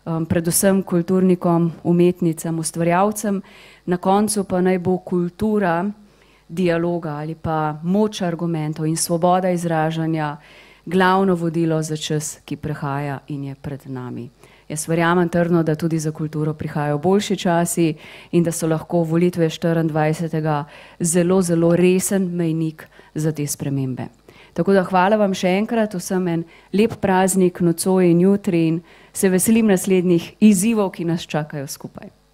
[SPEAKER 1] um, predvsem kulturnikom, umetnicam, ustvarjalcem. Na koncu pa naj bo kultura dialoga ali pa moč argumentov in svoboda izražanja glavno vodilo za čas, ki prehaja in je pred nami. Jaz verjamem trdno, da tudi za kulturo prihajajo boljši časi in da so lahko volitve 24. zelo, zelo resen mejnik za te spremembe. Tako da hvala vam še enkrat, vsem en lep praznik, nocoj in jutri in se veselim naslednjih izzivov, ki nas čakajo skupaj.